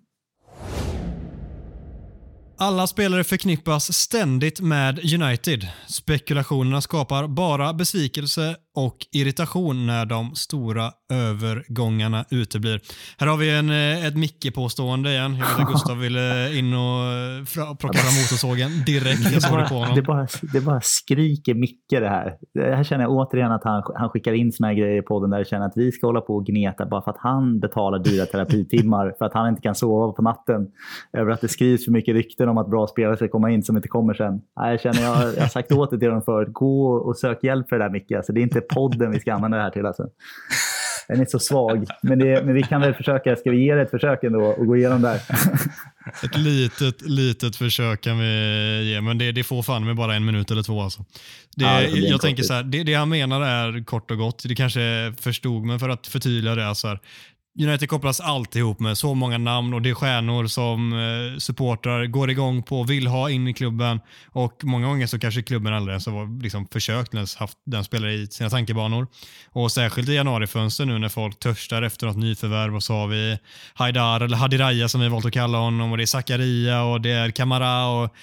Alla spelare förknippas ständigt med United. Spekulationerna skapar bara besvikelse och irritation när de stora övergångarna uteblir. Här har vi en, eh, ett Micke-påstående igen. Jag vet att Gustav ville in och eh, plocka fram motorsågen direkt. Jag Det såg det på bara, honom. det, bara, det bara skriker Micke det här. Det här känner jag återigen att han, han skickar in såna här grejer i podden där jag känner att vi ska hålla på och gneta bara för att han betalar dyra terapitimmar för att han inte kan sova på natten. Över att det skrivs för mycket rykten om att bra spelare ska komma in som inte kommer sen. Jag känner, jag, jag har sagt åt det till dem förut. Gå och sök hjälp för det där Micke. Alltså, det är inte podden vi ska använda det här till. Alltså. Den är så svag. Men, det, men vi kan väl försöka. Ska vi ge det ett försök ändå och gå igenom där? Ett litet, litet försök kan vi ge, men det, det får fan med bara en minut eller två. Alltså. Det, Ja, det jag tänker så här, det, det han menar är kort och gott, det kanske förstod, men för att förtydliga det. Så här, United kopplas alltid ihop med så många namn och det är stjärnor som eh, supportrar går igång på, vill ha in i klubben och många gånger så kanske klubben aldrig ens har liksom försökt ens haft den spelare i sina tankebanor. Och särskilt i januarifönster nu när folk törstar efter något nyförvärv och så har vi Haidar eller Hadiraya som vi valt att kalla honom och det är Zakaria och det är Kamara och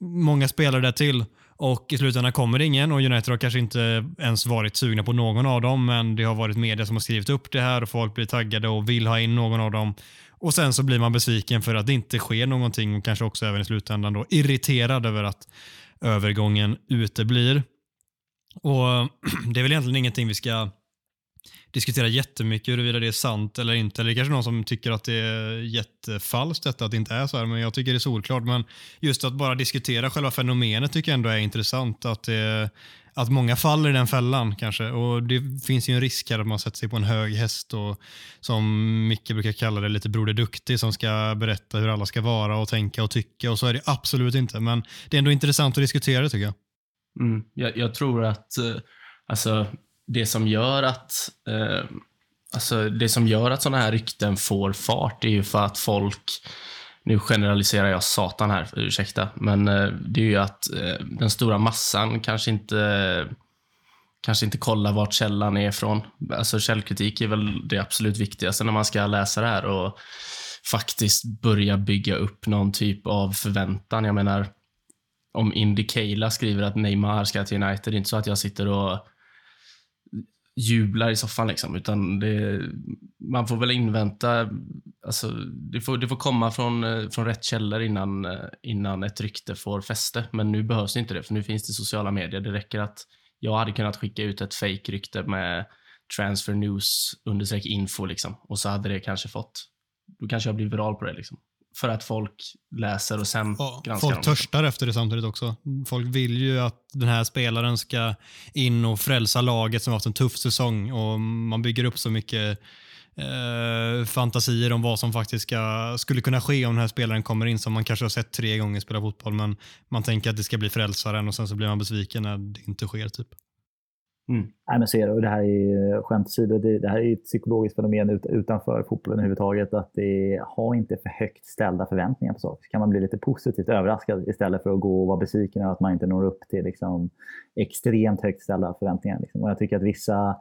många spelare där till. Och i slutändan kommer det ingen och United har kanske inte ens varit sugna på någon av dem men det har varit media som har skrivit upp det här och folk blir taggade och vill ha in någon av dem. Och sen så blir man besviken för att det inte sker någonting och kanske också även i slutändan då irriterad över att övergången uteblir. Och Det är väl egentligen ingenting vi ska diskutera jättemycket huruvida det är sant eller inte. Eller det är kanske någon som tycker att det är jättefalskt detta, att det inte är så här. Men jag tycker det är solklart. Men just att bara diskutera själva fenomenet tycker jag ändå är intressant. Att, det, att många faller i den fällan kanske. Och Det finns ju en risk här att man sätter sig på en hög häst och som Micke brukar kalla det, lite Broder Duktig som ska berätta hur alla ska vara och tänka och tycka. Och så är det absolut inte. Men det är ändå intressant att diskutera det tycker jag. Mm. Jag, jag tror att eh, alltså, det som gör att eh, alltså, det som gör att sådana här rykten får fart är ju för att folk nu generaliserar jag satan här, ursäkta, men eh, det är ju att eh, den stora massan kanske inte kanske inte kollar vart källan är ifrån. Alltså källkritik är väl det absolut viktigaste när man ska läsa det här och faktiskt börja bygga upp någon typ av förväntan. Jag menar, om Indy Kayla skriver att Neymar ska till United, det är inte så att jag sitter och jublar i soffan liksom, utan det, man får väl invänta, alltså det får, det får komma från, eh, från rätt källor innan, eh, innan ett rykte får fäste. Men nu behövs inte det, för nu finns det sociala medier. Det räcker att jag hade kunnat skicka ut ett fake-rykte med transfer news understreck info liksom, och så hade det kanske fått, då kanske jag blir viral på det liksom. För att folk läser och sen Ja, granskar folk dem. törstar efter det samtidigt också. Folk vill ju att den här spelaren ska in och frälsa laget som har haft en tuff säsong och man bygger upp så mycket eh, fantasier om vad som faktiskt ska, skulle kunna ske om den här spelaren kommer in som man kanske har sett tre gånger spela fotboll men man tänker att det ska bli frälsaren och sen så blir man besviken när det inte sker. typ. Mm. Nej, men så är det. Det här är skämt åsido, det, det här är ett psykologiskt fenomen ut, utanför fotbollen överhuvudtaget. Att det har inte för högt ställda förväntningar på saker. Så kan man bli lite positivt överraskad istället för att gå och vara besviken över att man inte når upp till liksom, extremt högt ställda förväntningar. Liksom. Och jag tycker att vissa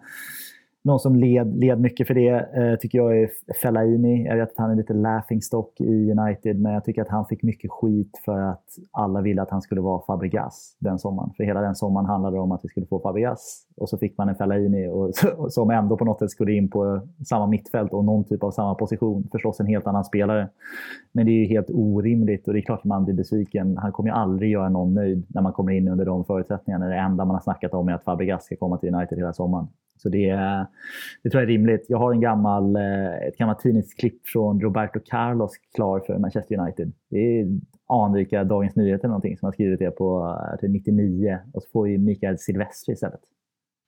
någon som led, led mycket för det eh, tycker jag är Fellaini. Jag vet att han är lite laughingstock i United, men jag tycker att han fick mycket skit för att alla ville att han skulle vara Fabregas den sommaren. För hela den sommaren handlade det om att vi skulle få Fabregas. Och så fick man en Fellaini och, som ändå på något sätt skulle in på samma mittfält och någon typ av samma position. Förstås en helt annan spelare. Men det är ju helt orimligt och det är klart att man blir besviken. Han kommer ju aldrig göra någon nöjd när man kommer in under de förutsättningarna. Det enda man har snackat om är att Fabregas ska komma till United hela sommaren. Så det, det tror jag är rimligt. Jag har en gammal, eh, ett gammalt tidningsklipp från Roberto Carlos klar för Manchester United. Det är anrika Dagens Nyheter eller någonting som har skrivit det på eh, till 99 och så får vi Mikael Silvestri istället.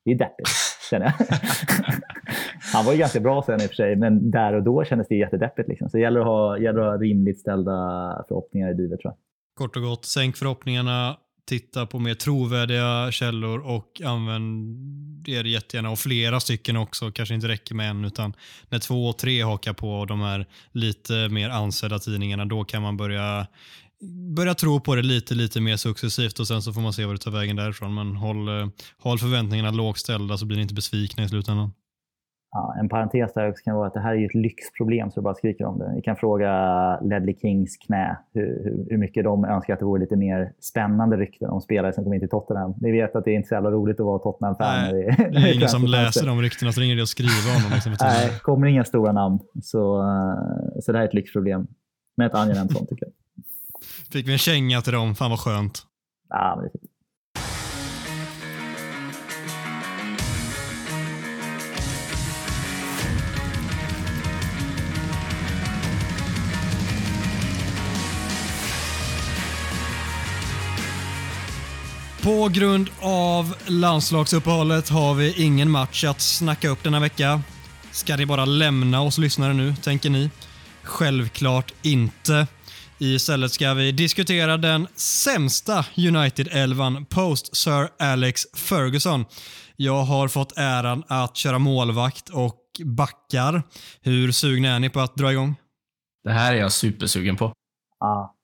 Det är deppigt, känner jag. Han var ju ganska bra sen i och för sig, men där och då kändes det jättedeppigt. Liksom. Så det gäller att, ha, gäller att ha rimligt ställda förhoppningar i livet tror jag. Kort och gott, sänk förhoppningarna, titta på mer trovärdiga källor och använd er jättegärna, och flera stycken också, kanske inte räcker med en, utan när två och tre hakar på de här lite mer ansedda tidningarna, då kan man börja börja tro på det lite, lite mer successivt och sen så får man se vad det tar vägen därifrån. Men håll, eh, håll förväntningarna lågt ställda så blir ni inte besvikna i slutändan. Ja, en parentes där också kan vara att det här är ju ett lyxproblem så du bara skriker om det. Vi kan fråga Ledley Kings knä hur, hur, mycket de önskar att det vore lite mer spännande rykten om spelare som kommer in till Tottenham. Ni vet att det är inte så jävla roligt att vara Tottenham-fan. Det, det är ingen som läser de ryktena så det att skriva om dem. Liksom, Nej, kommer inga stora namn. Så, eh, så det här är ett lyxproblem. Men ett angenämt sånt tycker jag. Fick vi en känga till dem. Fan vad skönt. Ja, men det är fint. På grund av landslagsuppehållet har vi ingen match att snacka upp denna vecka. Ska ni bara lämna oss lyssnare nu, tänker ni? Självklart inte. Istället ska vi diskutera den sämsta United-elvan post Sir Alex Ferguson. Jag har fått äran att köra målvakt och backar. Hur sugna är ni på att dra igång? Det här är jag supersugen på. Ja.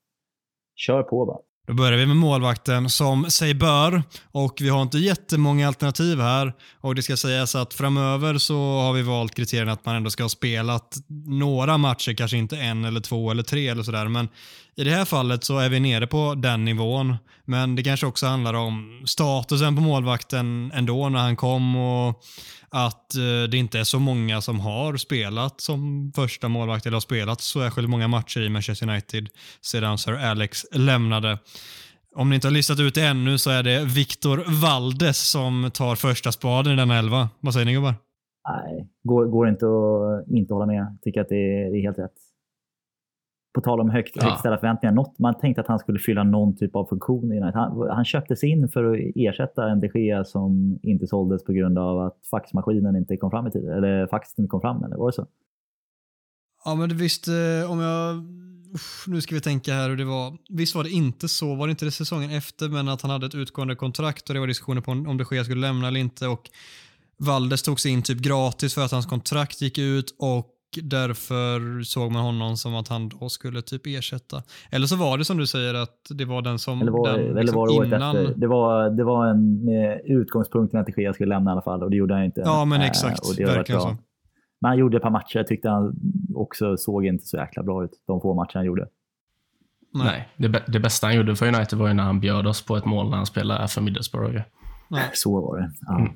Kör på bara. Då börjar vi med målvakten som sig bör. Och vi har inte jättemånga alternativ här. Och det ska sägas att framöver så har vi valt kriterierna att man ändå ska ha spelat några matcher, kanske inte en eller två eller tre eller sådär. Men i det här fallet så är vi nere på den nivån. Men det kanske också handlar om statusen på målvakten ändå när han kom och att eh, det inte är så många som har spelat som första målvakt eller har spelat så särskilt många matcher i Manchester United sedan Sir Alex lämnade. Om ni inte har listat ut det ännu så är det Victor Valdes som tar första spaden i denna elva. Vad säger ni gubbar? Nej, går, går inte att inte hålla med. Tycker att det är, det är helt rätt på tal om högt, ja. högt ställda förväntningar, något, man tänkte att han skulle fylla någon typ av funktion i Han, han köptes in för att ersätta en de Gea som inte såldes på grund av att faxmaskinen inte kom fram i tid. Eller faxet inte kom fram, eller var det så? Ja, men visst, eh, om jag... nu ska vi tänka här hur det var. Visst var det inte så, var det inte det säsongen efter, men att han hade ett utgående kontrakt och det var diskussioner på om de Gea skulle lämna eller inte och Valdes togs in typ gratis för att hans kontrakt gick ut och därför såg man honom som att han då skulle typ ersätta. Eller så var det som du säger att det var den som... Eller var, den, liksom eller var det innan... efter. Det var, det var en med utgångspunkten att Gea skulle lämna i alla fall och det gjorde han inte. Ja, men äh, exakt. Och det verkligen så. Men han gjorde ett par matcher. Jag tyckte han också såg inte så jäkla bra ut, de få matcher han gjorde. Nej, det, det bästa han gjorde för United var ju när han bjöd oss på ett mål när han spelade för Middlesbrough. Ja. Så var det. Ja, mm.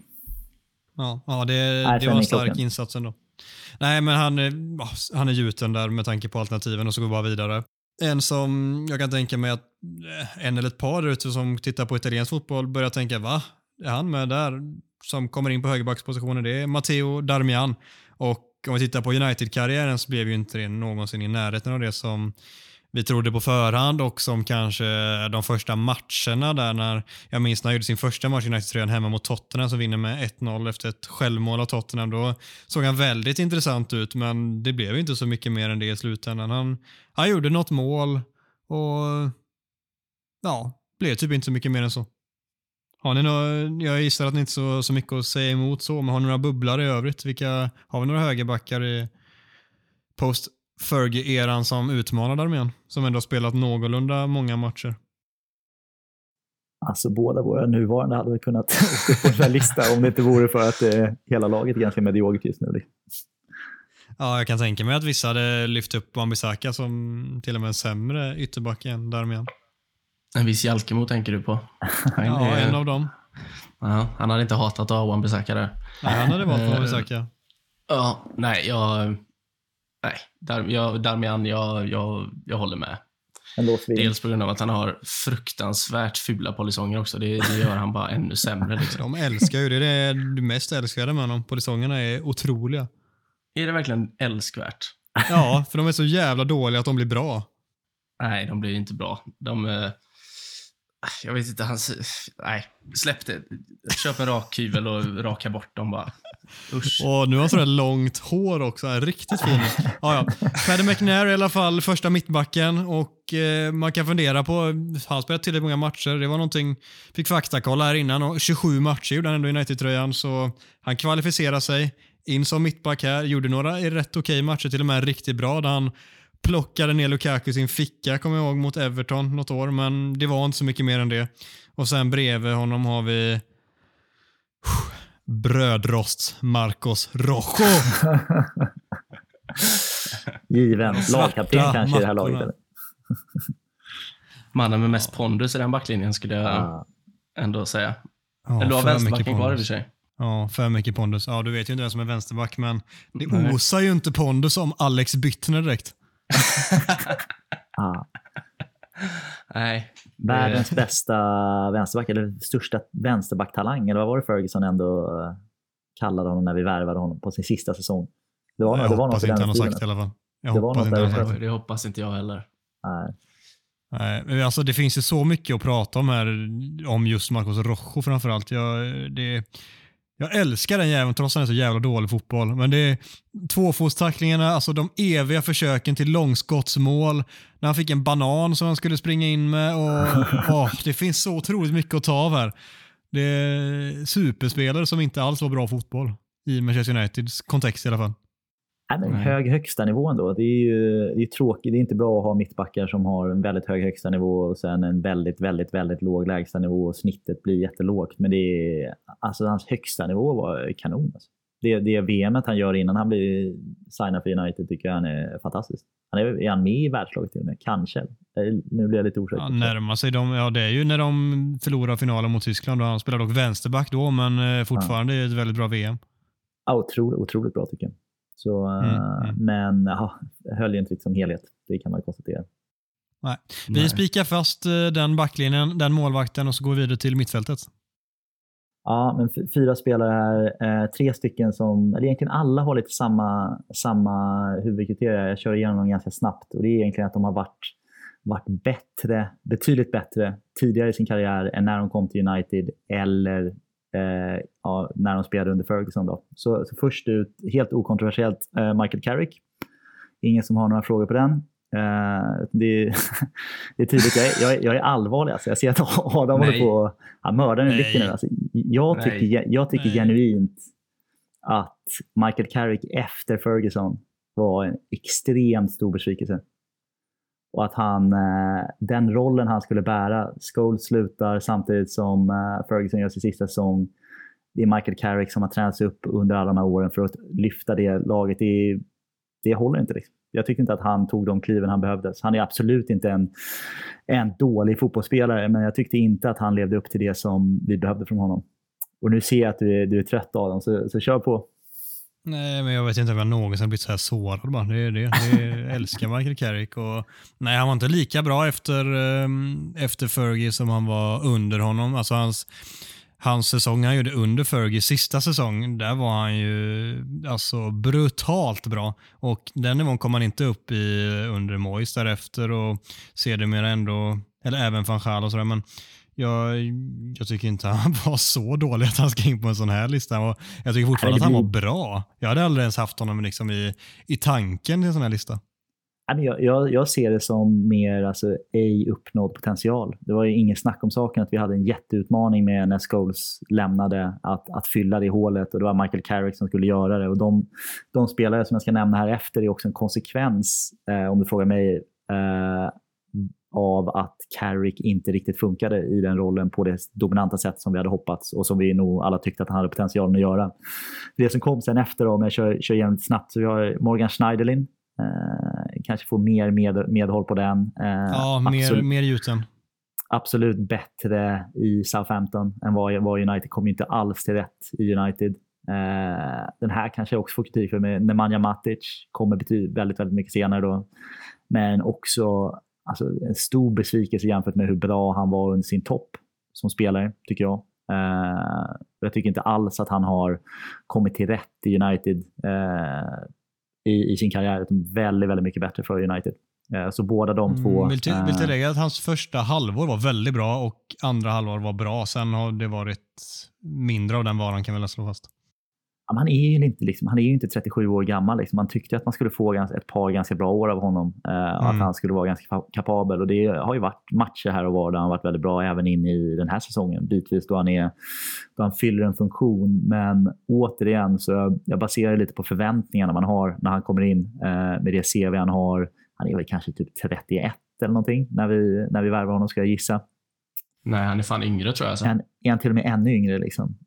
Ja, ja det, det var en stark insats ändå. Nej, men han, han är gjuten där med tanke på alternativen och så går vi bara vidare. En som jag kan tänka mig att eh, en eller ett par ute som tittar på italiensk fotboll börjar tänka va? Är han med där? Som kommer in på högerbackspositionen, det är Matteo Darmian. Och om vi tittar på United-karriären så blev ju inte det någonsin i närheten av det som vi trodde på förhand och som kanske de första matcherna där när, jag minns när han gjorde sin första match i United-tröjan hemma mot Tottenham som vinner med 1-0 efter ett självmål av Tottenham. Då såg han väldigt intressant ut men det blev inte så mycket mer än det i slutändan. Han, han gjorde något mål och ja, blev typ inte så mycket mer än så. Har ni några, jag gissar att ni inte så, så mycket att säga emot så, men har ni några bubblare i övrigt? Vilka, har vi några högerbackar i post Fergie-eran som utmanade armén, som ändå spelat någorlunda många matcher. Alltså båda våra nuvarande hade väl kunnat åka på den här listan om det inte vore för att eh, hela laget är ganska mediokert just nu. Ja, jag kan tänka mig att vissa hade lyft upp Wan-Bissaka som till och med en sämre ytterback än Darmian. En viss Jalkemo tänker du på? Han ja, är... en av dem. Ja, han hade inte hatat att ha Wan-Bissaka där. Nej, han hade valt Wan-Bissaka. Ja, nej, jag, Nej, Dar, jag, Darmian, jag, jag, jag håller med. Dels på grund av att han har fruktansvärt fula polisonger också. Det, det gör han bara ännu sämre. Liksom. De älskar ju det. Det är det mest älskade med honom. Polisongerna är otroliga. Är det verkligen älskvärt? Ja, för de är så jävla dåliga att de blir bra. Nej, de blir inte bra. De... Eh, jag vet inte, han... Nej, släpp det. Köp en rak hyvel och raka bort dem bara. Usch. Och nu har han sådär långt hår också. Riktigt fin. Ja, ja. Paddy McNair är i alla fall första mittbacken och eh, man kan fundera på, han spelat tillräckligt många matcher. Det var någonting, fick faktakolla här innan och 27 matcher gjorde han ändå i United-tröjan så han kvalificerar sig in som mittback här, gjorde några rätt okej matcher, till och med riktigt bra där han plockade ner Lukaku i sin ficka, kommer jag ihåg, mot Everton något år, men det var inte så mycket mer än det. Och sen bredvid honom har vi brödrost Marcos Rojo. Given. Lagkapten kanske i det här laget. Eller? Mannen med mest pondus i den backlinjen skulle jag Ja. ändå säga. Ja, Eller du har vänsterbacken kvar i och för sig. Ja, för mycket pondus. Ja, du vet ju inte vem som är vänsterback, men det Nej. osar ju inte pondus om Alex Byttner direkt. Ja. Nej. Världens bästa vänsterback, eller största vänsterbacktalang, eller vad var det Ferguson ändå eh, kallade honom när vi värvade honom på sin sista säsong? Det var, jag det var hoppas inte han har sagt i alla fall. Jag Det var hoppas inte han. Det hoppas inte jag heller. Nej. Nej, men alltså det finns ju så mycket att prata om här, om just Marcos Rojo framförallt. Jag, det, jag älskar den jäveln trots att han är så jävla dålig fotboll. Men det är tvåfotstacklingarna, alltså de eviga försöken till långskottsmål, när han fick en banan som han skulle springa in med. Och, åh, det finns så otroligt mycket att ta av här. Det är superspelare som inte alls var bra fotboll i Manchester Uniteds kontext i alla fall. Nej, men Nej. hög högsta nivå ändå. Det är ju det är tråkigt. Det är inte bra att ha mittbackar som har en väldigt hög högsta nivå och sen en väldigt, väldigt, väldigt låg lägsta nivå och snittet blir jättelågt. Men det är, alltså hans högsta nivå var kanon. Alltså. Det, det VMet han gör innan han blir signad för United tycker jag han är fantastisk. Han är, är han med i världslaget till och med? Kanske. Eh, Nu blir jag lite osäker. Ja, närmar sig de, ja det är ju när de förlorar finalen mot Tyskland. Då. Han spelar dock vänsterback då, men eh, fortfarande är det ett väldigt bra VM. Ja, otroligt, otroligt bra tycker jag. Så, eh, Mm, mm. Men ja, höll ju inte riktigt som helhet. Det kan man konstatera. Vi Nej. spikar fast eh, den backlinjen, den målvakten och så går vi vidare till mittfältet. Ja, men fyra spelare här. Eh, tre stycken som, eller egentligen alla har lite samma, samma huvudkriterier. Jag kör igenom dem ganska snabbt. Och det är egentligen att de har varit, varit bättre, betydligt bättre tidigare i sin karriär än när de kom till United eller eh, ja, när de spelade under Ferguson. Då. Så, så först ut, helt okontroversiellt, eh, Michael Carrick. Ingen som har några frågor på den. Eh, det, är, det är tydligt, jag är, jag är, jag är allvarlig. Alltså. Jag ser att Adam håller på att mörda den i blicken. Alltså, jag Nej. tycker, jag tycker Nej. genuint att Michael Carrick efter Ferguson var en extremt stor besvikelse. Och att han, eh, den rollen han skulle bära, Scholes slutar samtidigt som eh, Ferguson gör sin sista säsong. Det är Michael Carrick som har tränats upp under alla de här åren för att lyfta det laget. Det, det håller inte. Liksom. Jag tycker inte att han tog de kliven han behövdes. Han är absolut inte en, en dålig fotbollsspelare, men jag tyckte inte att han levde upp till det som vi behövde från honom. Och nu ser jag att du är, du är trött Adam, så, så kör på. Nej, men jag vet inte om jag någonsin blivit så här sårad. Bara. Det det. det jag älskar Michael Carrick. Och, nej, han var inte lika bra efter, ehm, efter Fergie som han var under honom. Alltså hans, hans säsong han gjorde under Fergie, sista säsong, där var han ju alltså brutalt bra. Och den nivån kom han inte upp i eh, under Moise därefter och sedermera ändå, eller även van Gaal och sådär. Men jag, jag tycker inte han var så dålig att han ska in på en sån här lista. Och jag tycker fortfarande Nej, att han var bra. Jag hade aldrig ens haft honom liksom i, i tanken i en sån här lista. Jag, jag, jag ser det som mer alltså, ej uppnådd potential. Det var ju ingen snack om saken att vi hade en jätteutmaning med när Scholes lämnade att, att fylla det hålet och det var Michael Carrick som skulle göra det. Och de, de spelare som jag ska nämna här efter är också en konsekvens, eh, om du frågar mig, eh, av att Carrick inte riktigt funkade i den rollen på det dominanta sätt som vi hade hoppats och som vi nog alla tyckte att han hade potentialen att göra. Det som kom sen efter, då, om jag kör, kör igenom lite snabbt, så vi har Morgan Schneiderlin. Eh, kanske får mer med, medhåll på den. Eh, Ja, mer, mer gjuten. absolut bättre i Southampton än vad, vad United. Kom inte alls till rätt i United. Eh, den här kanske jag också får kritik för med Nemanja Matic. Kommer väldigt, väldigt mycket senare då. Men också alltså, en stor besvikelse jämfört med hur bra han var under sin topp som spelare, tycker jag. Eh, jag tycker inte alls att han har kommit till rätt i United eh, i, i sin karriär. Utan väldigt, väldigt mycket bättre för United. Eh, så båda de två. Mm, vill, till, vill eh, tillägga att hans första halvår var väldigt bra och andra halvår var bra. Sen har det varit mindre av den varan kan vi väl slå fast. Han, är ju inte, liksom, han är inte 37 år gammal. Liksom. Man tyckte att man skulle få ett par ganska bra år av honom. Eh, mm. Att han skulle vara ganska kapabel. Och det har ju varit matcher här och var där han varit väldigt bra, även in i den här säsongen. Bitvis då han, är, då han fyller en funktion. Men återigen, så jag, jag baserar lite på förväntningarna man har när han kommer in eh, med det CV han har. Han är väl kanske typ 31 eller någonting när vi, när vi värvar honom, ska jag gissa. Nej, han är fan yngre tror jag. Så. En, är han till och med ännu yngre? Liksom.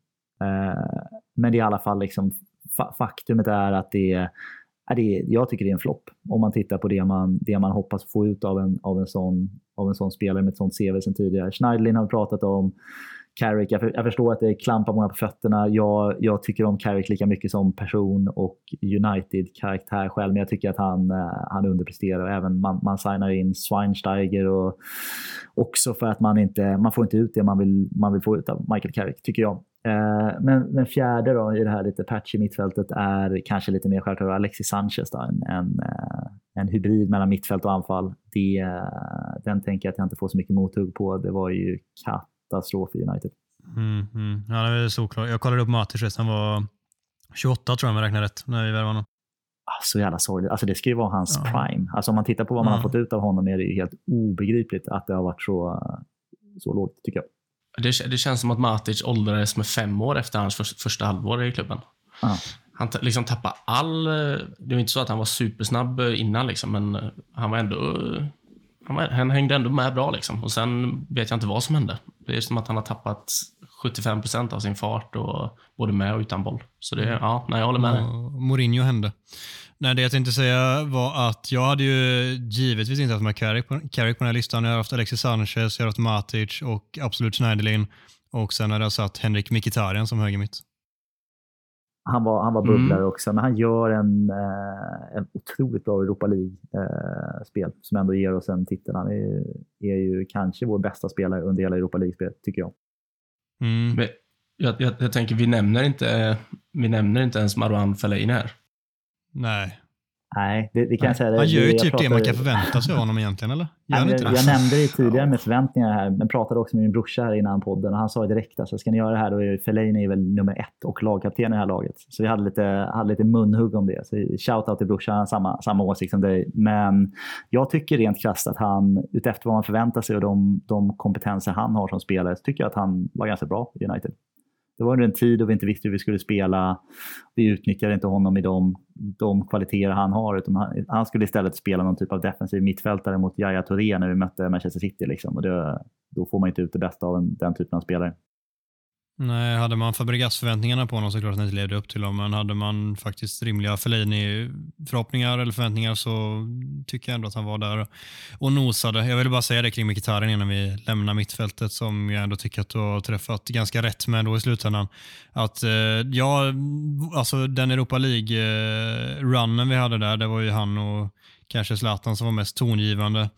Eh, men det är i alla fall liksom, faktumet är att det är, är det, jag tycker det är en flopp om man tittar på det man, det man hoppas få ut av en, av, en sån, av en sån spelare med ett sånt CV sen tidigare. Schneiderlin har vi pratat om. Carrick, jag, för, jag, förstår att det klampar många på fötterna. Jag, jag tycker om Carrick lika mycket som person och United-karaktär själv, men jag tycker att han, eh, han underpresterar. Även man, man signar in Schweinsteiger och också för att man inte man får inte ut det man vill, man vill få ut av Michael Carrick, tycker jag. Uh, men, men fjärde då, i det här lite patchy mittfältet är kanske lite mer självklart Alexis Sanchez. Då, en, en, uh, en hybrid mellan mittfält och anfall. Det, den tänker jag att jag inte får så mycket mothugg på. Det var ju katastrof i United. Mm, mm. Ja, det är såklart. Jag kollade upp Matic, han var 28 tror jag om jag räknar rätt när vi värvade honom. Ah, så jävla sorgligt. Alltså det ska ju vara hans ja. prime. Alltså om man tittar på vad man ja. har fått ut av honom är det ju helt obegripligt att det har varit så, så lågt, tycker jag. Det, det känns som att Matic åldrades med fem år efter hans för, första halvår i klubben. Ja. Han liksom tappade all... Det var inte så att han var supersnabb innan, liksom, men han var ändå han, han hängde ändå med bra liksom. Och sen vet jag inte vad som hände. Det är som att han har tappat 75% av sin fart, och, både med och utan boll. Så det, mm. ja, nej, jag håller med dig. Mourinho hände. Nej, det jag tänkte säga var att jag hade ju givetvis inte haft med Carrick på, Carrick på den här listan. Jag har haft Alexis Sanchez, jag har haft Matic och absolut Schneiderlin. Och sen hade jag satt Henrik Mkhitaryan som höger mitt. Han var, han var bubblare mm. också, men han gör en, eh, en otroligt bra Europa League-spel eh, som ändå ger oss en titel. Han är, är ju kanske vår bästa spelare under hela Europa League-spelet, tycker jag. Mm. Men jag, jag, jag, tänker, vi nämner inte, vi nämner inte ens Marwan Fellaini här. Nej. Nej, det, det kan jag säga. Han gör ju typ pratar... det man kan förvänta sig av honom egentligen, eller? Gör Nej, jag, jag nämnde det tidigare med förväntningar här, men pratade också med min brorsa här innan podden och han sa direkt alltså, ska ni göra det här då är Fellaini är väl nummer ett och lagkapten i det här laget. Så vi hade lite, hade lite munhugg om det. Så shout-out till brorsan, samma, samma åsikt som dig. Men jag tycker rent krasst att han, utefter vad man förväntar sig och de, de kompetenser han har som spelare, så tycker jag att han var ganska bra i United. Det var under en tid då vi inte visste hur vi skulle spela. Vi utnyttjade inte honom i de, de kvaliteter han har. Utan han, han, skulle istället spela någon typ av defensiv mittfältare mot Yahya Touré när vi mötte Manchester City. Liksom. Och det, då får man inte ut det bästa av en, den typen av spelare. Nej, hade man Fabregas-förväntningarna på honom så klart att han inte levde upp till dem, men hade man faktiskt rimliga Fellini-förhoppningar eller förväntningar så tycker jag ändå att han var där och nosade. Jag ville bara säga det kring Mkhitaryan innan vi lämnar mittfältet som jag ändå tycker att du har träffat ganska rätt med då i slutändan. Att eh, ja, alltså den Europa League-runnen eh, vi hade där, det var ju han och kanske Zlatan som var mest tongivande.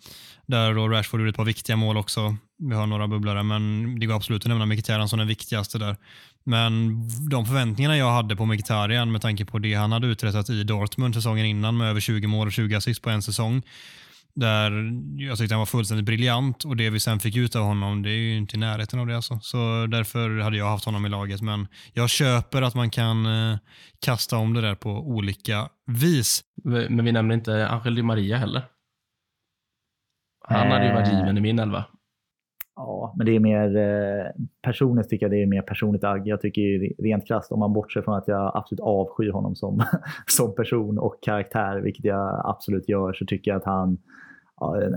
Där då Rashford gjorde ett par viktiga mål också. Vi har några bubblare, men det går absolut att nämna Mkhitaryan som den viktigaste där. Men de förväntningarna jag hade på Mkhitaryan med tanke på det han hade uträttat i Dortmund säsongen innan med över 20 mål och 20 assist på en säsong. Där jag tyckte han var fullständigt briljant och det vi sen fick ut av honom det är ju inte i närheten av det. Alltså. Så därför hade jag haft honom i laget. Men jag köper att man kan eh, kasta om det där på olika vis. Men vi nämner inte Angel Di Maria heller. Han hade ju varit given i min elva. Ja, men det är mer eh, personligt tycker jag det är mer personligt agg. Jag tycker rent krasst, om man bortser från att jag absolut avskyr honom som, som person och karaktär, vilket jag absolut gör, så tycker jag att han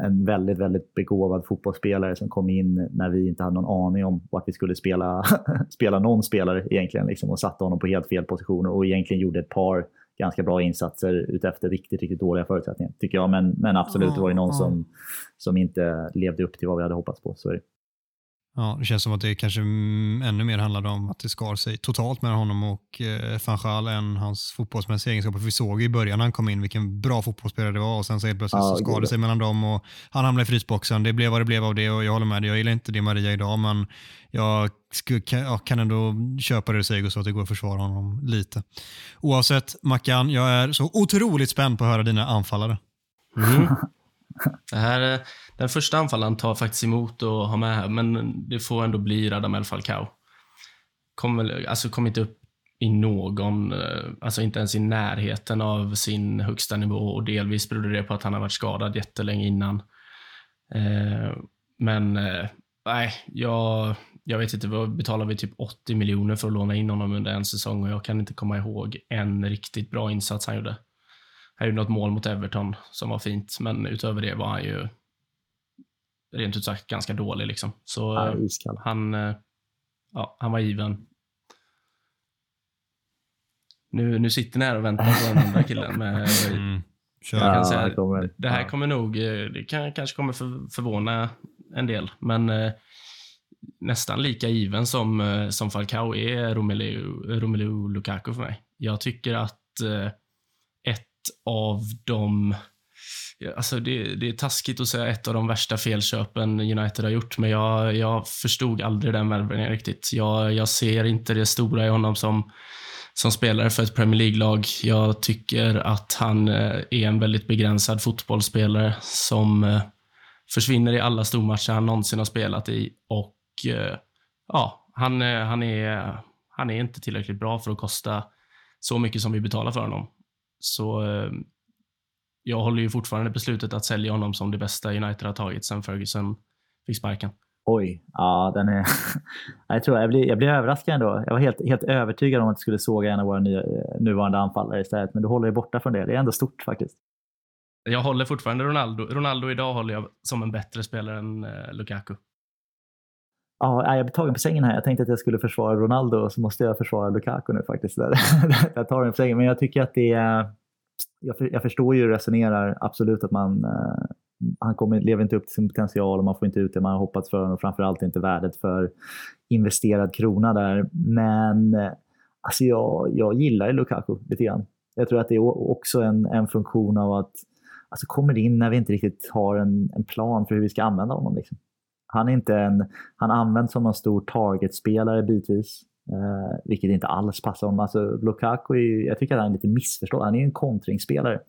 en väldigt, väldigt begåvad fotbollsspelare som kom in när vi inte hade någon aning om vart vi skulle spela, spela någon spelare egentligen liksom, och satte honom på helt fel positioner och egentligen gjorde ett par ganska bra insatser utefter riktigt, riktigt dåliga förutsättningar, tycker jag. Men, men absolut, det var ju någon som, som inte levde upp till vad vi hade hoppats på. Så är det. Ja, det känns som att det kanske ännu mer handlade om att det skar sig totalt mellan honom och eh, Fanchal än hans fotbollsmässiga egenskaper. Vi såg i början när han kom in vilken bra fotbollsspelare det var och sen så helt plötsligt ja, så skadade det sig mellan dem och han hamnade i frysboxen. Det blev vad det blev av det och jag håller med dig. Jag gillar inte det Maria idag men jag kan ändå köpa det du säger så att det går att försvara honom lite. Oavsett Mackan, jag är så otroligt spänd på att höra dina anfallare. Mm. Det här, eh, den första anfallaren tar faktiskt emot och har med här, men det får ändå bli Radamel Falcao. Kom, alltså kom inte upp i någon, eh, alltså inte ens i närheten av sin högsta nivå och delvis berodde det på att han har varit skadad jättelänge innan. Eh, men eh, nej, jag, jag vet inte, vad betalar vi typ 80 miljoner för att låna in honom under en säsong och jag kan inte komma ihåg en riktigt bra insats han gjorde. Han gjorde något mål mot Everton som var fint, men utöver det var han ju rent ut sagt ganska dålig. Liksom. Så Ja, eh, han, eh, ja, han var given. Nu, nu sitter ni här och väntar på den andra killen. Med, Mm. Kör. jag kan säga, kommer- det här kommer nog, eh, det kan, kanske kommer för, förvåna en del, men eh, nästan lika given som, som Falcao är Romelu, Romelu Lukaku för mig. Jag tycker att eh, ett av de Alltså det, det är taskigt att säga ett av de värsta felköpen United har gjort, men jag, jag förstod aldrig den värvningen riktigt. Jag, jag ser inte det stora i honom som, som spelare för ett Premier League-lag. Jag tycker att han eh, är en väldigt begränsad fotbollsspelare som eh, försvinner i alla stormatcher han någonsin har spelat i och eh, ja, han, han, är, han är inte tillräckligt bra för att kosta så mycket som vi betalar för honom. Så jag håller ju fortfarande beslutet att sälja honom som det bästa United har tagit sen Ferguson fick sparken. Oj, ja den är... jag, tror, jag, blir, jag blir överraskad ändå. Jag var helt, helt övertygad om att du skulle såga en av våra nya, nuvarande anfallare istället, men du håller dig borta från det. Det är ändå stort faktiskt. Jag håller fortfarande Ronaldo. Ronaldo idag håller jag som en bättre spelare än eh, Lukaku. Ja, jag blir tagen på sängen här. Jag tänkte att jag skulle försvara Ronaldo så måste jag försvara Lukaku nu faktiskt. jag tar den på sängen, men jag tycker att det är... Jag, för, jag förstår ju hur du resonerar, absolut att man... Eh, han kommer, lever inte upp till sin potential och man får inte ut det man har hoppats för och framförallt inte värdet för investerad krona där. Men eh, alltså jag, jag gillar Lukaku lite grann. Jag tror att det är också en, en funktion av att alltså kommer in när vi inte riktigt har en, en plan för hur vi ska använda honom. Liksom. Han, är inte en, han används som en stor targetspelare bitvis, Uh, vilket inte alls passar honom. Alltså, Lukaku är, ju- jag tycker att han är lite missförstådd. Han är ju en kontringsspelare.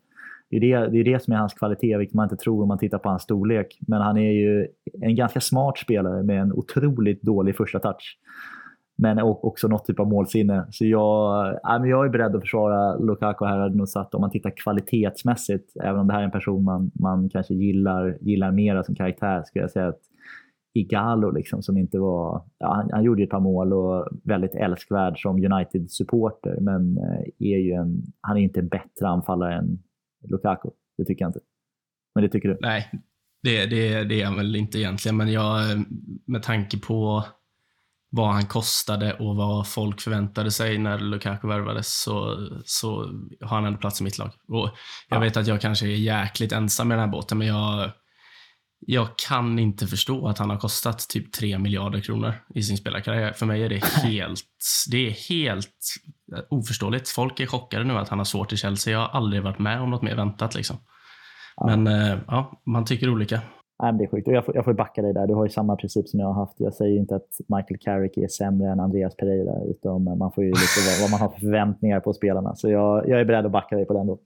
Det är det, det är det som är hans kvalitet, vilket man inte tror om man tittar på hans storlek. Men han är ju en ganska smart spelare med en otroligt dålig första touch. Men också något typ av målsinne. Så jag, jag är beredd att försvara Lukaku här. Hade nog satt, om man tittar kvalitetsmässigt, även om det här är en person man, man kanske gillar, gillar mera som karaktär, skulle jag säga att Igalo liksom, som inte var... Ja, han, han gjorde ju ett par mål och väldigt älskvärd som United-supporter, men eh, är ju en, han är inte en bättre anfallare än Lukaku. Det tycker jag inte. Men det tycker du? Nej, det, det, det är han väl inte egentligen, men jag, med tanke på vad han kostade och vad folk förväntade sig när Lukaku värvades så, så har han ändå plats i mitt lag. Och jag Ja. vet att jag kanske är jäkligt ensam i den här båten, men jag, jag kan inte förstå att han har kostat typ 3 miljarder kronor i sin spelarkarriär. För mig är det helt, det är helt oförståeligt. Folk är chockade nu att han har svårt i Chelsea. Jag har aldrig varit med om något mer väntat. Liksom. Men eh, ja, man tycker olika. Nej, det är sjukt. Och jag, får, jag får backa dig där. Du har ju samma princip som jag har haft. Jag säger inte att Michael Carrick är sämre än Andreas Pereira, utan man får ju lite vad, vad man har för förväntningar på spelarna. Så jag, jag är beredd att backa dig på den då.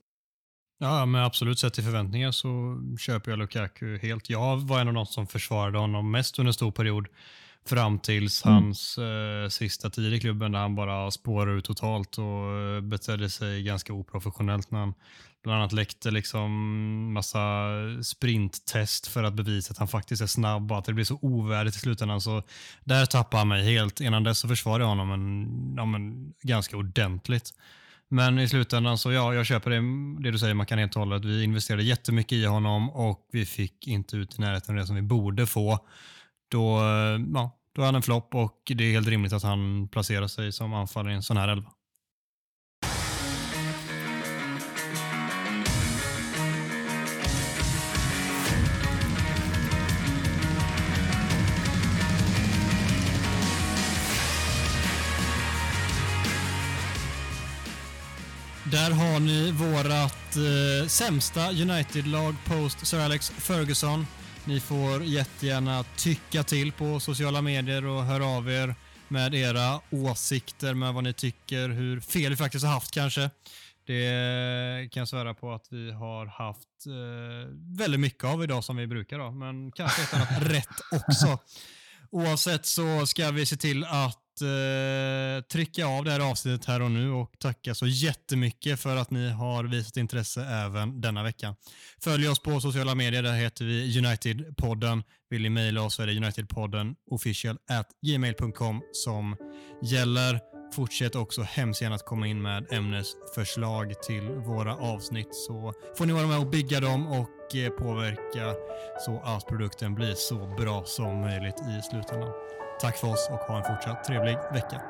Ja, men absolut sett till förväntningar så köper jag Lukaku helt. Jag var en av de som försvarade honom mest under en stor period fram tills Mm. hans eh, sista tid i klubben där han bara spårade ut totalt och eh, betedde sig ganska oprofessionellt när han bland annat läckte liksom massa sprinttest för att bevisa att han faktiskt är snabb och att det blir så ovärdigt i slutändan. Så där tappade han mig helt. Innan dess så försvarade jag honom en, ja, men, ganska ordentligt. Men i slutändan så ja, jag köper det, det du säger man kan helt och hållet. Vi investerade jättemycket i honom och vi fick inte ut i närheten av det som vi borde få. Då, eh, ja, då är han en flopp och det är helt rimligt att han placerar sig som anfallare i en sån här elva. Där har ni vårat eh, sämsta United-lag post Sir Alex Ferguson. Ni får jättegärna tycka till på sociala medier och höra av er med era åsikter med vad ni tycker, hur fel vi faktiskt har haft kanske. Det kan jag svära på att vi har haft eh, väldigt mycket av idag som vi brukar ha, men kanske ett annat rätt också. Oavsett så ska vi se till att att eh, trycka av det här avsnittet här och nu och tacka så jättemycket för att ni har visat intresse även denna vecka. Följ oss på sociala medier, där heter vi Unitedpodden. Vill ni mejla oss så är det Unitedpodden official at gmail.com som gäller. Fortsätt också hemskt gärna att komma in med ämnesförslag till våra avsnitt så får ni vara med och bygga dem och eh, påverka så att produkten blir så bra som möjligt i slutändan. Tack för oss och ha en fortsatt trevlig vecka.